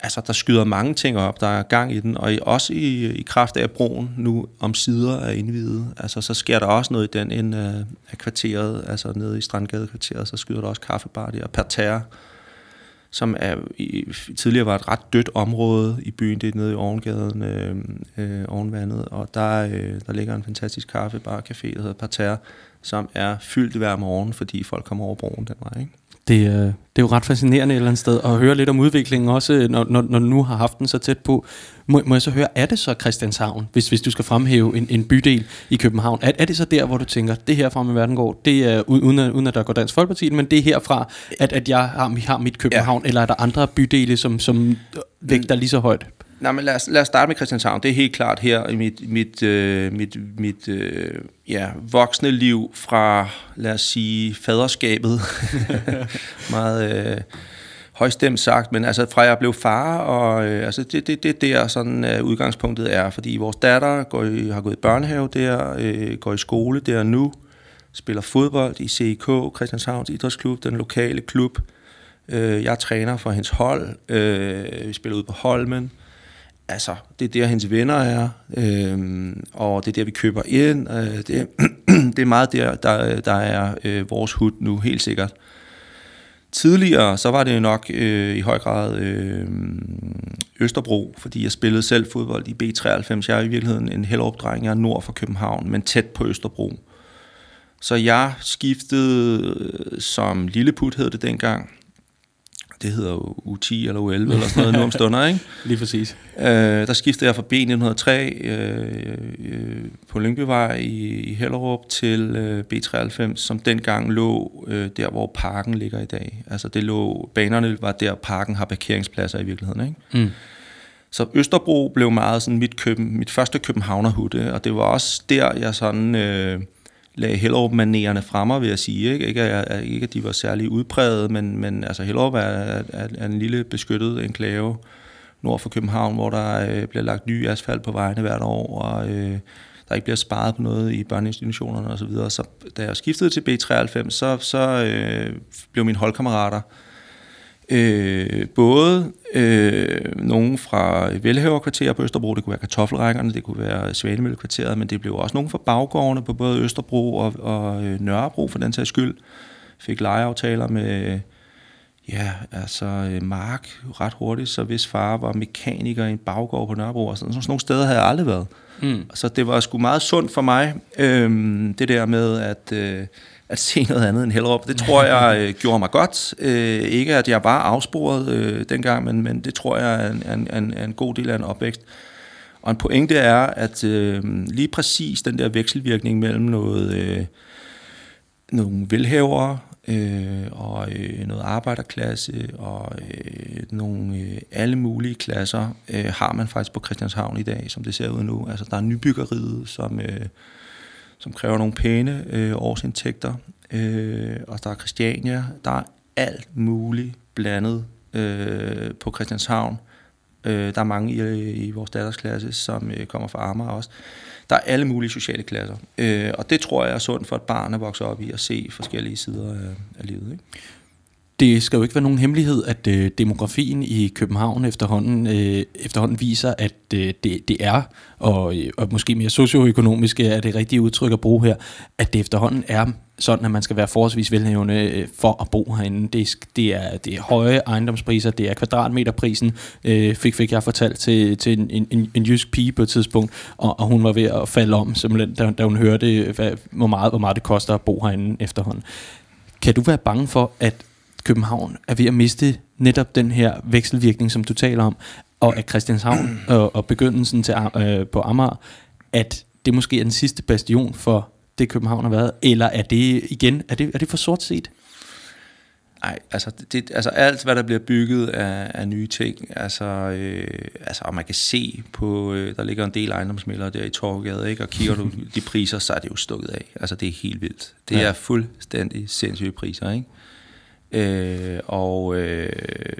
altså, der skyder mange ting op, der er gang i den, og i, også i, i kraft af, at broen nu om sider er indvidet, altså, så sker der også noget i den ende af, af kvarteret, altså nede i Strandgade-kvarteret, så skyder der også kaffebar der, Parterre, som er, i, tidligere var et ret dødt område i byen, det er nede i Ovengaden, øh, øh, Ovenvandet, og der, øh, der ligger en fantastisk kaffebar, café, der hedder Parterre, som er fyldt hver morgen, fordi folk kommer over broen den vej, ikke? Det, øh, det er jo ret fascinerende et eller andet sted at høre lidt om udviklingen, også når, når, når du nu har haft den så tæt på. Må, må jeg så høre, er det så Christianshavn, hvis, hvis du skal fremhæve en, en bydel i København? Er, er det så der, hvor du tænker, det her fra med verden går, det er uden at, uden at der går Dansk Folkeparti, men det er herfra, at, at jeg har, har mit København, ja. eller er der andre bydele, som, som vægter lige så højt? Nej, men lad os, lad os starte med Christianshavn. Det er helt klart her i mit, mit, øh, mit, mit øh, ja, voksne liv fra, lad os sige, faderskabet. Meget øh, højstemt sagt, men altså fra jeg blev far, og øh, altså det, det, det der sådan øh, udgangspunktet er, fordi vores datter går i, har gået i børnehave der, øh, går i skole der nu, spiller fodbold i CIK, Christianshavns Idrætsklub, den lokale klub. Øh, jeg træner for hendes hold, øh, vi spiller ud på Holmen, altså, det er der, hendes venner er, øh, og det er der, vi køber ind. Øh, det, det er meget der, der, der er øh, vores hud nu, helt sikkert. Tidligere, så var det nok øh, i høj grad øh, Østerbro, fordi jeg spillede selv fodbold i B93. Jeg er i virkeligheden en helopdreng, jeg er nord for København, men tæt på Østerbro. Så jeg skiftede øh, som lilleput, hed det dengang, det hedder jo U10 eller U11 eller sådan noget nu om stunder, ikke? Lige præcis. Øh, der skiftede jeg fra B903 øh, øh, på Lyngbyvej i, i Hellerup til øh, B93, som dengang lå øh, der, hvor parken ligger i dag. Altså det lå, banerne var der, parken har parkeringspladser i virkeligheden, ikke? Mm. Så Østerbro blev meget sådan mit, køben, mit første københavnerhutte, og det var også der, jeg sådan... Øh, lagde Hellerup-manererne fremme, vil jeg sige. Ikke, ikke, at, ikke at de var særlig udpræget, men, men altså Hellerup er, er, er en lille beskyttet enklave nord for København, hvor der øh, bliver lagt ny asfalt på vejene hvert år, og øh, der ikke bliver sparet på noget i børneinstitutionerne osv. Så, videre. så da jeg skiftede til B93, så, så øh, blev mine holdkammerater Øh, både øh, nogen fra velhaverkvarterer på Østerbro, det kunne være kartoffelrækkerne, det kunne være Svanemøllekvarteret, men det blev også nogen fra baggårdene på både Østerbro og, og øh, Nørrebro for den sags skyld. Fik lejeaftaler med ja, altså øh, Mark ret hurtigt, så hvis far var mekaniker i en baggård på Nørrebro, og sådan, sådan nogle steder havde jeg aldrig været. Mm. Så det var sgu meget sundt for mig, øh, det der med, at... Øh, at se noget andet end Hellerup. Det tror jeg øh, gjorde mig godt. Øh, ikke at jeg bare afsporede øh, dengang, men, men det tror jeg er en, en, en god del af en opvækst. Og en pointe er, at øh, lige præcis den der vekselvirkning mellem noget, øh, nogle velhavere øh, og øh, noget arbejderklasse og øh, nogle øh, alle mulige klasser øh, har man faktisk på Christianshavn i dag, som det ser ud nu. Altså der er nybyggeriet, som... Øh, som kræver nogle pæne øh, årsindtægter. Øh, og der er Christiania. Der er alt muligt blandet øh, på Christianshavn. Øh, der er mange i, i vores dattersklasse, som øh, kommer fra Amager også. Der er alle mulige sociale klasser. Øh, og det tror jeg er sundt for et barn at vokse op i at se forskellige sider af, af livet. Ikke? Det skal jo ikke være nogen hemmelighed, at øh, demografien i København efterhånden, øh, efterhånden viser, at øh, det, det er, og, øh, og måske mere socioøkonomisk er det rigtige udtryk at bruge her, at det efterhånden er sådan, at man skal være forholdsvis velhævende øh, for at bo herinde. Det det er, det er høje ejendomspriser, det er kvadratmeterprisen, øh, fik, fik jeg fortalt til, til en, en, en jysk pige på et tidspunkt, og, og hun var ved at falde om, simpelthen, da, da hun hørte, hvad, hvor, meget, hvor meget det koster at bo herinde efterhånden. Kan du være bange for, at København er ved at miste netop den her vekselvirkning, som du taler om, og at Christianshavn og, og begyndelsen til, øh, på Amager, at det måske er den sidste bastion for det København har været, eller er det igen, er det, er det for sort set? Nej, altså, det, altså alt, hvad der bliver bygget af, af nye ting, altså, øh, altså og man kan se på, øh, der ligger en del ejendomsmælere der i Torgade, ikke? og kigger du de priser, så er det jo stukket af. Altså det er helt vildt. Det ja. er fuldstændig sindssyge priser, ikke? Øh, og øh,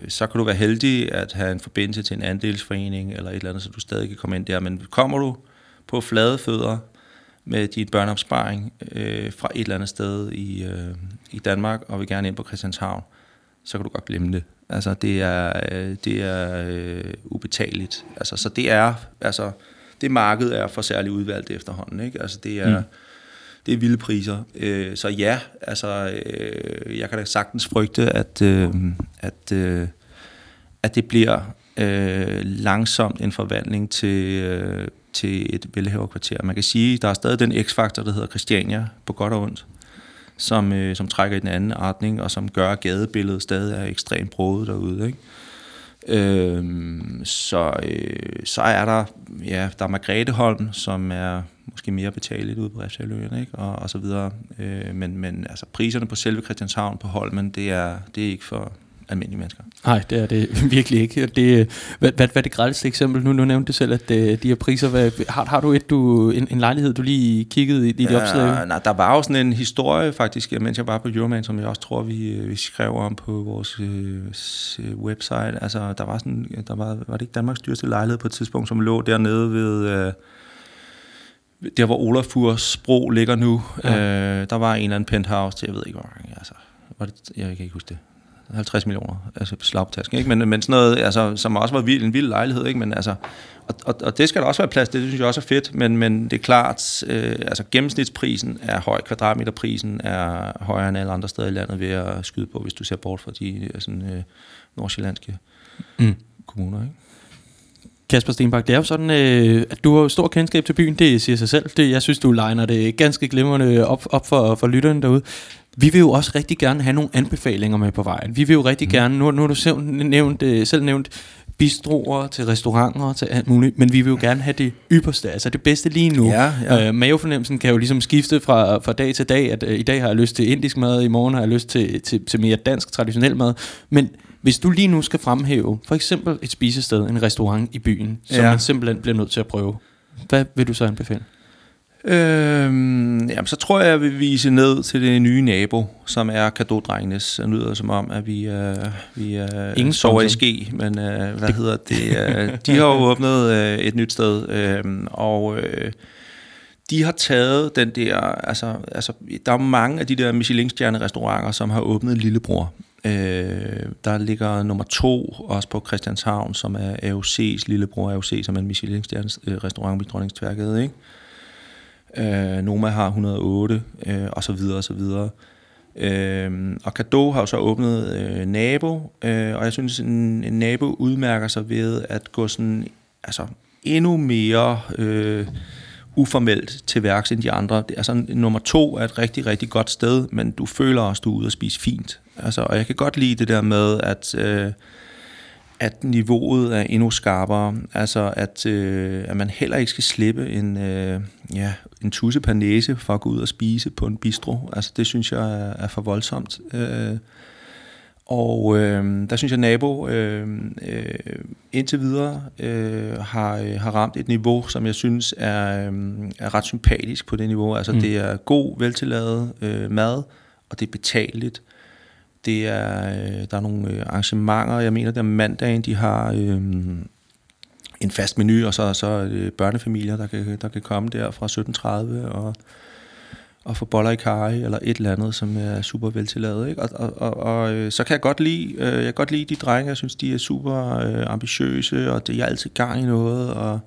så kan du være heldig at have en forbindelse til en andelsforening eller et eller andet, så du stadig kan komme ind der. Men kommer du på flade fødder med din børneopsparing øh, fra et eller andet sted i, øh, i Danmark, og vil gerne ind på Christianshavn, så kan du godt glemme det. Altså, det er, øh, det er øh, ubetaleligt. Altså, så det er, altså, det marked er for særligt udvalgt efterhånden, ikke? Altså, det er... Mm det er vilde priser. Øh, så ja, altså, øh, jeg kan da sagtens frygte, at, øh, at, øh, at det bliver øh, langsomt en forvandling til, øh, til et velhaverkvarter. Man kan sige, at der er stadig den x-faktor, der hedder Christiania, på godt og ondt, som, øh, som trækker i den anden retning, og som gør, at gadebilledet stadig er ekstremt brodet derude. Ikke? Øh, så, øh, så er der, ja, der er Margretheholm, som er måske mere betaleligt ude på Refshaløen, ikke? Og, og så videre. Øh, men, men altså, priserne på selve Christianshavn på Holmen, det er, det er ikke for almindelige mennesker. Nej, det er det virkelig ikke. Det, hvad, hvad, hvad er det grældeste eksempel? Nu, nu nævnte du selv, at øh, de her priser, hvad, har, har du et, du, en, en lejlighed, du lige kiggede i dit ja, opslag? Nej, der var jo sådan en historie faktisk, mens jeg var på Euroman, som jeg også tror, vi, øh, vi skrev om på vores øh, website. Altså, der var sådan, der var, var det ikke Danmarks dyreste lejlighed på et tidspunkt, som lå dernede ved... Øh, der hvor Olafurs bro ligger nu, ja. øh, der var en eller anden penthouse til, jeg ved ikke hvor mange, altså, var det, jeg kan ikke huske det, 50 millioner, altså slagtasken, ikke? Men, men sådan noget, altså, som også var vild, en vild lejlighed, ikke? Men altså, og, og, og, det skal der også være plads til, det synes jeg også er fedt, men, men det er klart, øh, altså gennemsnitsprisen er høj, kvadratmeterprisen er højere end alle andre steder i landet ved at skyde på, hvis du ser bort fra de sådan, øh, nordsjællandske mm. kommuner, ikke? Kasper Stenbak, det er jo sådan, øh, at du har stor kendskab til byen, det siger sig selv. Det, jeg synes, du legner det ganske glimrende op, op for, for lytterne derude. Vi vil jo også rigtig gerne have nogle anbefalinger med på vejen. Vi vil jo rigtig mm. gerne, nu, nu har du selv nævnt, øh, selv nævnt bistroer til restauranter til alt muligt, men vi vil jo gerne have det ypperste, altså det bedste lige nu. Ja, ja. Øh, mavefornemmelsen kan jo ligesom skifte fra, fra dag til dag, at øh, i dag har jeg lyst til indisk mad, i morgen har jeg lyst til, til, til mere dansk traditionel mad, men hvis du lige nu skal fremhæve for eksempel et spisested, en restaurant i byen, som ja. man simpelthen bliver nødt til at prøve, hvad vil du så anbefale? Øhm, jamen, så tror jeg, jeg vil vise ned til det nye nabo, som er Kadodrengenes. Det lyder som om, at vi, uh, vi uh, Ingen sover i ske, men uh, hvad hedder det? Uh, de har jo åbnet uh, et nyt sted, uh, og uh, de har taget den der, altså, altså der er mange af de der Michelin-stjerne restauranter, som har åbnet Lillebror. Øh, der ligger nummer to også på Christianshavn, som er AOC's lillebror AOC, som er en Michelin-restaurant ved øh, restaurant Tværgade, Dronningstværket, ikke? Øh, Noma har 108, øh, og så videre, og så videre. Øh, og Kado har jo så åbnet øh, Nabo, øh, og jeg synes, en, en Nabo udmærker sig ved at gå sådan, altså endnu mere øh, uformelt til værks end de andre. Det, altså, nummer to er et rigtig, rigtig godt sted, men du føler også, at du er ude at spise fint. Altså, og jeg kan godt lide det der med, at, øh, at niveauet er endnu skarpere. Altså, at, øh, at man heller ikke skal slippe en, øh, ja, en tusse per næse for at gå ud og spise på en bistro. Altså, det synes jeg er, er for voldsomt. Øh, og øh, der synes jeg, at nabo øh, øh, indtil videre øh, har, øh, har ramt et niveau, som jeg synes er, øh, er ret sympatisk på det niveau. Altså mm. det er god, veltilladet øh, mad, og det er betaleligt. Det er, øh, der er nogle øh, arrangementer, jeg mener, det er mandagen, de har øh, en fast menu, og så, så er det børnefamilier, der kan, der kan komme der fra 17.30 og og få boller i karri eller et eller andet, som er super veltilladet. Ikke? Og, og, og, og øh, så kan jeg godt lide, øh, jeg kan godt lide de drenge, jeg synes, de er super øh, ambitiøse, og det er altid gang i noget, og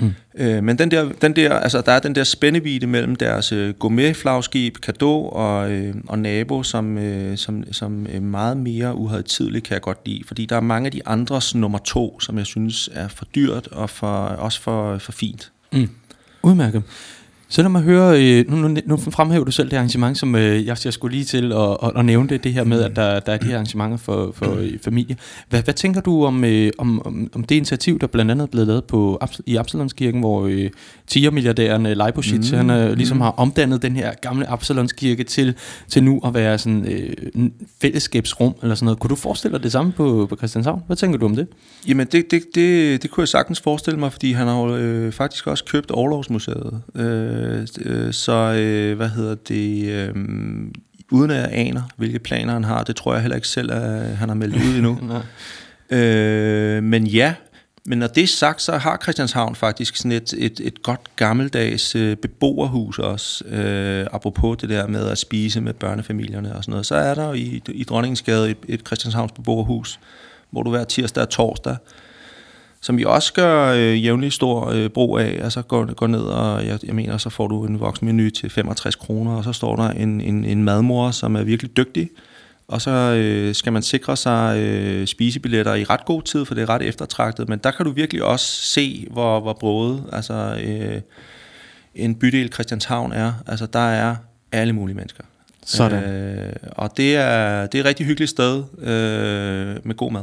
Mm. Øh, men den der, den der, altså, der er den der spændevide mellem deres øh, gourmet-flagskib, Kado og, øh, og Nabo, som, øh, som, som øh, meget mere uhadtidligt kan jeg godt lide. Fordi der er mange af de andres nummer to, som jeg synes er for dyrt og for, også for, for fint. Mm. Udmærket. Så lad mig høre, øh, nu, nu, nu fremhæver du selv det arrangement, som øh, jeg, jeg skulle lige til at, at, at nævne det, det her med, at der, der er de her arrangementer for, for øh, familie. Hvad, hvad tænker du om, om, om, om det initiativ, der blandt andet er blevet lavet på, i Absalonskirken, hvor øh, tigermilliardæren øh, Leibowitz, mm. han øh, ligesom mm. har omdannet den her gamle Absalonskirke til, til nu at være sådan øh, en fællesskabsrum eller sådan noget. Kunne du forestille dig det samme på, på Christianshavn? Hvad tænker du om det? Jamen, det, det, det, det kunne jeg sagtens forestille mig, fordi han har jo øh, faktisk også købt Overlovsmuseet. Øh, Øh, så øh, hvad hedder det... Øh, uden at jeg aner, hvilke planer han har, det tror jeg heller ikke selv, at han har meldt ud endnu. øh, men ja, men når det er sagt, så har Christianshavn faktisk sådan et, et, et godt gammeldags øh, beboerhus også, øh, apropos det der med at spise med børnefamilierne og sådan noget. Så er der i, i Dronningsgade et, et Christianshavns beboerhus, hvor du hver tirsdag og torsdag som vi også gør øh, jævnligt stor øh, brug af. Altså går, går ned, og jeg, jeg mener, så får du en voksenmenu til 65 kroner, og så står der en, en, en madmor, som er virkelig dygtig, og så øh, skal man sikre sig øh, spisebilletter i ret god tid, for det er ret eftertragtet, men der kan du virkelig også se, hvor, hvor brødet, altså øh, en bydel Christianshavn er. Altså der er alle mulige mennesker. Sådan. Øh, og det er, det er et rigtig hyggeligt sted øh, med god mad.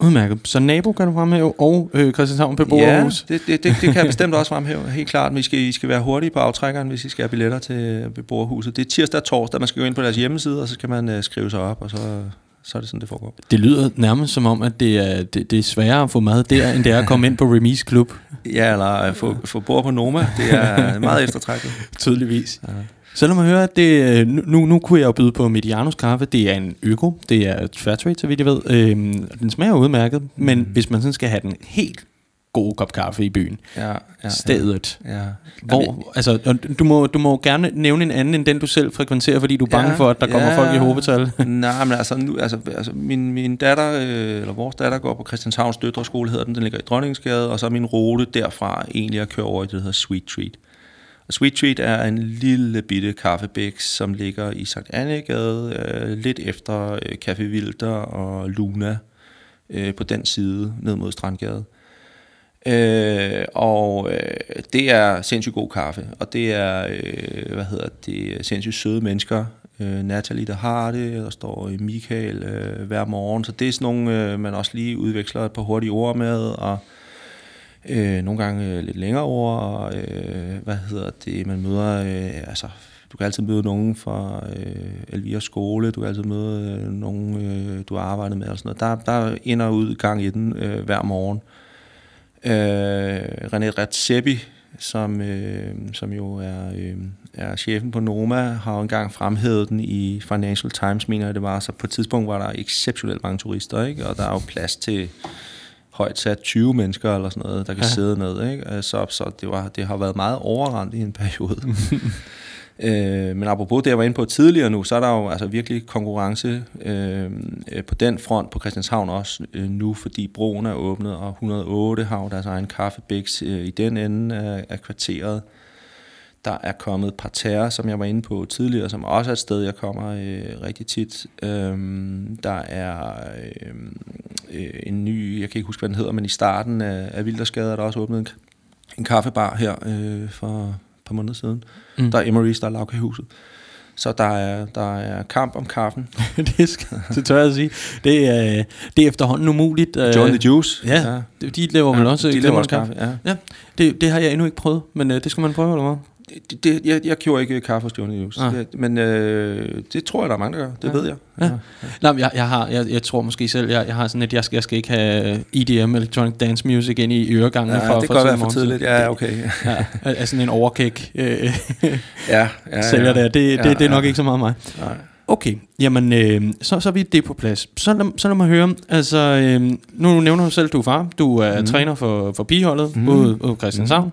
Udmærket. Så nabo kan du fremhæve, og øh, Christianshavn beboerhus. Ja, det, det, det, det kan jeg bestemt også fremhæve. Helt klart, men I skal, I skal være hurtige på aftrækkeren, hvis I skal have billetter til beboerhuset. Det er tirsdag og torsdag, man skal gå ind på deres hjemmeside, og så skal man øh, skrive sig op, og så, så er det sådan, det foregår. Det lyder nærmest som om, at det er, det, det er sværere at få mad der, end det er at komme ind på Remis Klub. Ja, eller at få, få bord på Noma. Det er meget eftertrækket. Tydeligvis. Ja. Så lad mig høre, at det, øh, nu, nu kunne jeg jo byde på Medianos kaffe. Det er en øko, det er fairtrade, så vidt jeg ved. Øhm, den smager udmærket, men mm. hvis man sådan skal have den helt god kop kaffe i byen. Ja, ja, Stedet. Ja. Hvor, Jamen, altså, du må, du må gerne nævne en anden end den, du selv frekventerer, fordi du er bange Ja, for, at der kommer ja. folk i hovedtal. Nej, men altså, nu, altså, altså min, min datter, øh, eller vores datter går på Christianshavns Døtreskole, hedder den, den ligger i Dronningsgade, og så er min rute derfra egentlig at køre over i det, der hedder Sweet Treat. Og Sweet Treat er en lille bitte kaffebæk, som ligger i Sankt Annegade, øh, lidt efter øh, Café Wilder og Luna, øh, på den side, ned mod Strandgade. Øh, og øh, det er sindssygt god kaffe, og det er, øh, hvad hedder det, sindssygt søde mennesker. Øh, Natalie, der har det, der står øh, Michael øh, hver morgen, så det er sådan nogle, øh, man også lige udveksler et par hurtige ord med, og øh, Øh, nogle gange øh, lidt længere over, og øh, hvad hedder det, man møder, øh, altså, du kan altid møde nogen fra øh, Elvira skole, du kan altid møde øh, nogen, øh, du har arbejdet med, og sådan noget. Der, der er ind og ud gang i den øh, hver morgen. Øh, René Redzepi, som, øh, som jo er, øh, er chefen på Noma, har jo engang fremhævet den i Financial Times, mener jeg det var. Så på et tidspunkt var der exceptionelt mange turister, ikke? og der er jo plads til højt sat 20 mennesker eller sådan noget, der kan ja. sidde ned. Ikke? Øh, Så, så det, var, det har været meget overrendt i en periode. øh, men apropos det, jeg var inde på tidligere nu, så er der jo altså virkelig konkurrence øh, øh, på den front på Christianshavn også øh, nu, fordi broen er åbnet, og 108 har jo deres egen kaffebiks øh, i den ende af, af kvarteret. Der er kommet Parterre, som jeg var inde på tidligere, som også er et sted, jeg kommer øh, rigtig tit. Øhm, der er øh, øh, en ny, jeg kan ikke huske, hvad den hedder, men i starten af, af Vildersgade er der også åbnet en, en kaffebar her øh, for et par måneder siden. Mm. Der er Emery's, der er lavkagehuset. Så der er, der er kamp om kaffen. det, skal, det tør jeg at sige. Det er, det er efterhånden umuligt. øh, John the Juice. Ja, de laver vel også de laver også kaffe. Ja. Ja, det, det har jeg endnu ikke prøvet, men øh, det skal man prøve, eller hvad? Det, det, jeg, jeg gjorde ikke kaffe John the Juice, Ah. det, men øh, det tror jeg, der er mange, der gør. Det Ja. ved jeg. Ja. Nej, men jeg, jeg, har, jeg, jeg tror måske selv, jeg, jeg har sådan et, jeg skal, jeg skal ikke have EDM, Electronic Dance Music, ind i øregangene Ja, for, det for kan godt være for tidligt. Ja, okay. Ja, er, sådan en overkæk øh, Ja, ja, sælger der. Det, det, Ja, det er nok ja. ikke så meget mig. Nej. Okay, jamen øh, så, så er vi det på plads. Så lad, så lad mig høre, altså øh, nu nævner du selv, du er far, du er mm. Træner for, for pigeholdet mm. Ude på Christianshavn. Mm.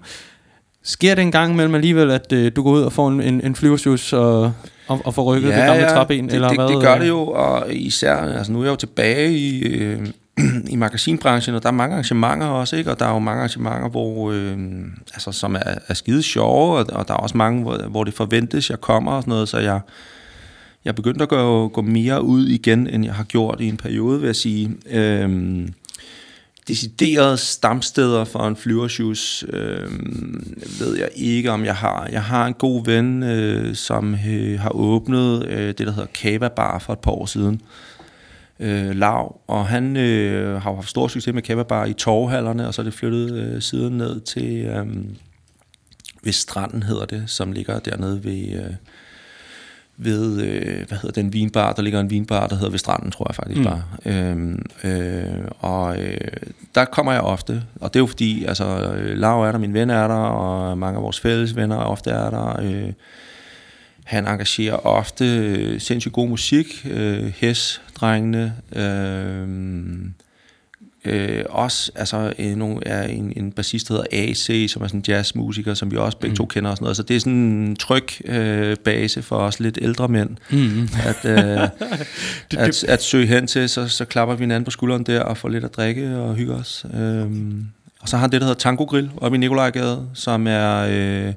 Sker det en gang imellem alligevel, at øh, du går ud og får en, en, en flyversjus og, og, og får rykket det gamle træben? det, eller det, hvad? det gør det jo, og især, altså nu er jeg jo tilbage i, øh, i magasinbranchen, og der er mange arrangementer også, ikke? og der er jo mange arrangementer, hvor, øh, altså, som er, er skide sjove, og, og der er også mange, hvor, hvor det forventes, jeg kommer og sådan noget, så jeg, jeg er begyndt at gå, gå mere ud igen, end jeg har gjort i en periode, vil jeg sige. Øh, deciderede stamsteder for en flyvershoes, øh, ved jeg ikke, om jeg har. Jeg har en god ven, øh, som øh, har åbnet øh, det, der hedder Kava Bar for et par år siden. Øh, Lav, og han øh, har jo haft stor succes med Kava Bar i torvhallerne, og så er det flyttet øh, siden ned til øh, ved stranden, hedder det, som ligger dernede ved... Øh, ved, øh, hvad hedder den vinbar, der ligger en vinbar, der hedder ved stranden, tror jeg faktisk Mm. bare. Øhm, øh, og øh, der kommer jeg ofte, og det er jo fordi, altså, Lav er der, min ven er der, og mange af vores fælles venner ofte er der. Øh, han engagerer ofte øh, sindssygt god musik, øh, Hes-drengene, øh, Øh, også altså, øh, nogle, er en, en bassist, der hedder AC, som er sådan en jazzmusiker, som vi også begge Mm. to kender og sådan noget. Så det er sådan en tryg øh, base for os lidt ældre mænd, Mm. at, øh, at, at søge hen til. Så, så klapper vi hinanden på skulderen der og får lidt at drikke og hygge os. Øhm, og så har han det, der hedder Tango Grill oppe i Nikolajgade, som er... Øh,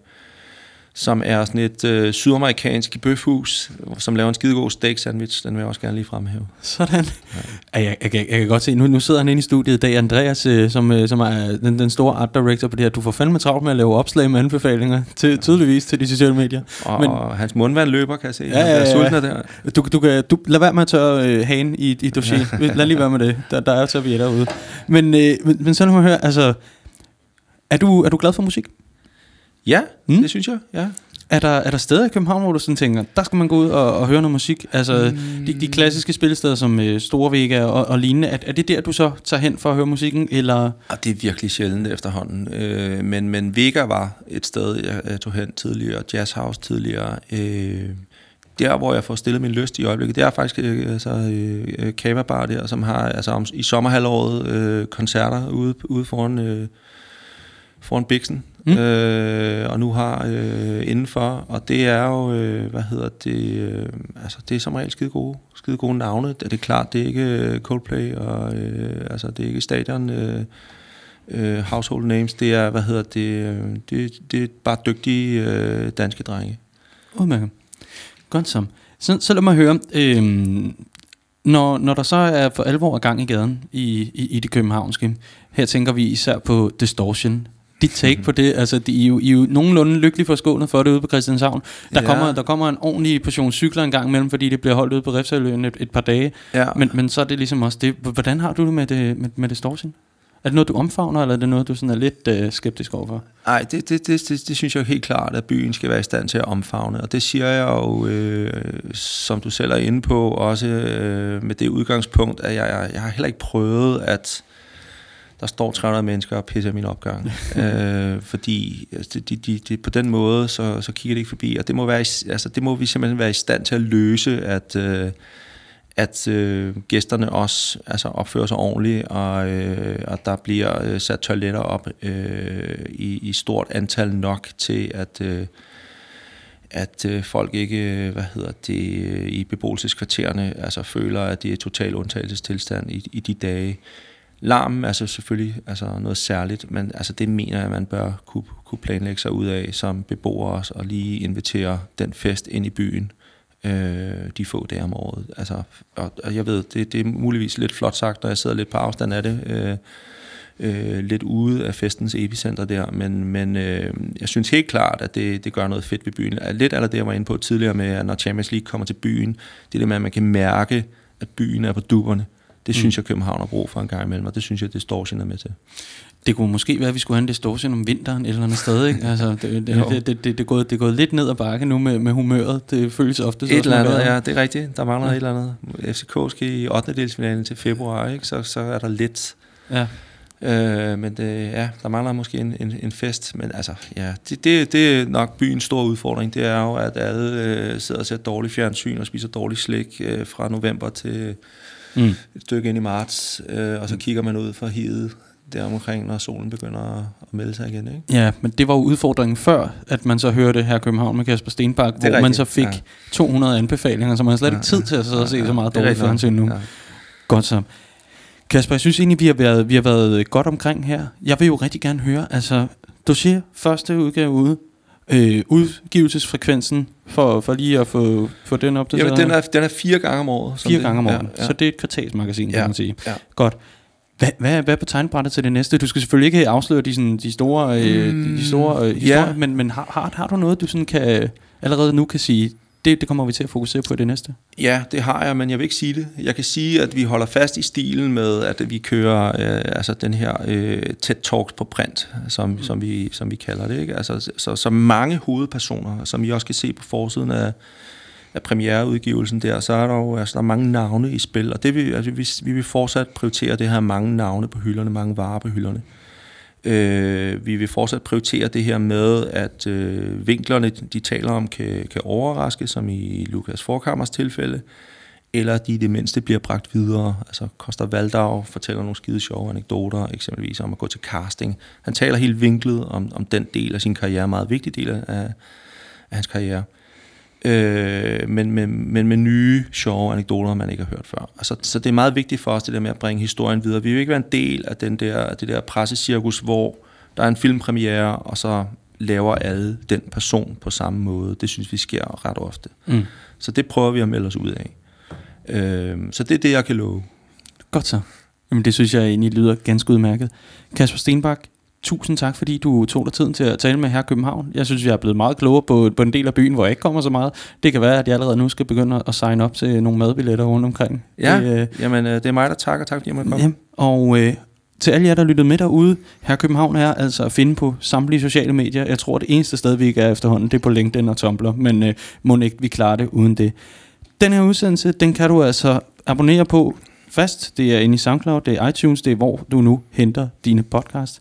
som er sådan et øh, sydamerikansk bøfhus, som laver en skidegod steak sandwich. Den vil jeg også gerne lige fremhæve. Sådan. Ja. Jeg, jeg, jeg, jeg kan godt se, nu, nu sidder han inde i studiet i dag, Andreas, øh, som, øh, som er den, den store art director på det her. Du får fandme travlt med at lave opslag med anbefalinger, til, tydeligvis til de sociale medier. Og, Men- og hans mundvand løber, kan jeg se. Ja, ja, ja. Er det her. Du, du, kan, du, lad være med at tørre øh, hagen i, i dossier. Lad lige være med det. Der, der er servietter ude. Men, øh, men, men så lad mig høre, altså, er du, er du glad for musik? Ja, Mm. mm. det synes jeg. Ja. Er der, er der steder i København, hvor du sådan tænker, der skal man gå ud og, og høre noget musik? Altså, mm. de, de klassiske spillesteder som øh, Store Vega og, og lignende, er, er det der, du så tager hen for at høre musikken? Eller? Og det er virkelig sjældent efterhånden. Øh, men, men Vega var et sted, jeg, jeg tog hen tidligere, Jazz House tidligere. Øh, der, hvor jeg får stillet min lyst i øjeblikket, det er faktisk øh, altså, øh, øh, Kava Bar der, som har altså, om, i sommerhalvåret øh, koncerter ude, ude foran øh, foran Bixen, mm. øh, og nu har øh, indenfor, og det er jo, øh, hvad hedder det, øh, altså det er som regel skide gode, skide gode navne. Det er klart, det er ikke øh, Coldplay, og øh, altså det er ikke stadion, øh, øh, household names, det er, hvad hedder det, øh, det, det er bare dygtige øh, danske drenge. Udmærket. Godt så. Så, så lad mig høre, øh, når, når der så er for alvor gang i gaden i, i, i det københavnske, her tænker vi især på Distortion. Dit take på det, altså de, I, er jo, I er jo nogenlunde lykkelig forskånet for det ude på Christianshavn. Der, ja. kommer, der kommer en ordentlig portion cykler en gang imellem, fordi det bliver holdt ude på Refsaløen et, et par dage. Ja. Men, men så er det ligesom også det. Hvordan har du det med, det, med, med Distortion? Er det noget, du omfavner, eller er det noget, du sådan er lidt øh, skeptisk overfor? Nej, det, det, det, det, det synes jeg helt klart, at byen skal være i stand til at omfavne. Og det siger jeg jo, øh, som du selv er inde på, også øh, med det udgangspunkt, at jeg, jeg, jeg har heller ikke prøvet, at der står 300 mennesker og pisser min opgang. øh, fordi altså, de, de, de, på den måde, så, så kigger det ikke forbi. Og det må, være, altså, det må vi simpelthen være i stand til at løse, at... Øh, at øh, gæsterne også altså, opfører sig ordentligt, og, øh, og der bliver øh, sat toiletter op øh, i, i stort antal nok til, at, øh, at øh, folk ikke hvad hedder det, øh, i beboelseskvartererne altså, føler, at det er total undtagelsestilstand i, i de dage. Larmen er så selvfølgelig altså noget særligt, men altså det mener jeg, at man bør kunne, kunne planlægge sig ud af som beboer os og lige invitere den fest ind i byen øh, de få dage om året. Altså, og, og jeg ved, det, det er muligvis lidt flot sagt, når jeg sidder lidt på afstand af det, øh, øh, lidt ude af festens epicenter der, men, men øh, jeg synes helt klart, at det, det gør noget fedt ved byen. Lidt af det, jeg var inde på tidligere med, at når Champions League kommer til byen, det er det med, at man kan mærke, at byen er på duberne. Det synes mm. jeg, København har brug for en gang imellem, og det synes jeg, det står er med til. Det kunne måske være, at vi skulle have en distortion om vinteren et eller andet sted. Ikke? Altså, det, det, det, det, det, det, er gået, det er gået lidt ned ad bakke nu med, med humøret. Det føles ofte så. Et eller andet, ja, det er rigtigt. Der mangler ja. et eller andet. FCK skal i 8. delsfinalen til februar, ikke? Så, så er der lidt. Ja. Øh, men det, ja, der mangler måske en, en, en fest. Men altså, ja, det, det, det er nok byens store udfordring. Det er jo, at alle øh, sidder og ser dårlig fjernsyn og spiser dårlig slik øh, fra november til mm. et stykke ind i marts. Øh, og så kigger man ud fra hidet der omkring, når solen begynder at melde sig igen. Ikke? Ja, men det var jo udfordringen før, at man så hørte her København med Kasper Stenbak, hvor rigtigt. man så fik ja. 200 anbefalinger, så man har slet ja, ikke tid til at sidde og se ja, så meget dårligt fjernsyn nu. Ja. Godt så. Kasper, jeg synes egentlig, vi har, været, vi har været godt omkring her. Jeg vil jo rigtig gerne høre, altså, du siger første udgave ude, øh, udgivelsesfrekvensen, for, for lige at få, få den op til Ja, den er, den er fire gange om året. Fire gange om året, ja, ja. så det er et kvartalsmagasin, ja, kan man sige. Ja. Godt. Hvad, hvad, hvad er på tegnbrættet til det næste? Du skal selvfølgelig ikke afsløre de, sådan, de store, øh, mm, de store øh, historier, ja. men, men har, har, har du noget, du sådan kan, allerede nu kan sige, det, det kommer vi til at fokusere på i det næste? Ja, det har jeg, men jeg vil ikke sige det. Jeg kan sige, at vi holder fast i stilen med, at vi kører øh, altså den her øh, TED Talks på print, som, mm. som, vi, som vi kalder det. Ikke? Altså, så, så mange hovedpersoner, som I også kan se på forsiden af, af premiereudgivelsen der, så er der jo altså, der er mange navne i spil, og det vil, altså, vi, vi vil fortsat prioritere det her mange navne på hylderne, mange varer på hylderne. Øh, vi vil fortsat prioritere det her med, at øh, vinklerne, de taler om, kan, kan overraske, som i Lukas Forkammers tilfælde, eller de i det mindste bliver bragt videre. Altså Koster Valdau fortæller nogle skide sjove anekdoter, eksempelvis om at gå til casting. Han taler helt vinklet om, om den del af sin karriere, meget vigtig del af, af hans karriere øh, men, men, men med nye, sjove anekdoter, man ikke har hørt før. Altså, så det er meget vigtigt for os, det der med at bringe historien videre. Vi vil ikke være en del af den der, det der pressecirkus, hvor der er en filmpremiere, og så laver alle den person på samme måde. Det synes vi sker ret ofte. Mm. Så det prøver vi at melde os ud af. Øh, så det er det, jeg kan love. Godt så. Jamen, det synes jeg egentlig lyder ganske udmærket. Kasper Stenbak, Tusind tak, fordi du tog dig tiden til at tale med her København. Jeg synes, jeg er blevet meget klogere på, på en del af byen, hvor jeg ikke kommer så meget. Det kan være, at jeg allerede nu skal begynde at signe op til nogle madbilletter rundt omkring. Ja, det, øh, jamen øh, det er mig, der takker. Tak, fordi jeg måtte komme. Ja, og øh, til alle jer, der lyttede med derude, her København er altså at finde på samtlige sociale medier. Jeg tror, det eneste sted, vi ikke er efterhånden, det er på LinkedIn og Tumblr, men øh, må ikke vi klarer det uden det. Den her udsendelse, den kan du altså abonnere på fast. Det er inde i SoundCloud, det er iTunes, det er hvor du nu henter dine podcasts.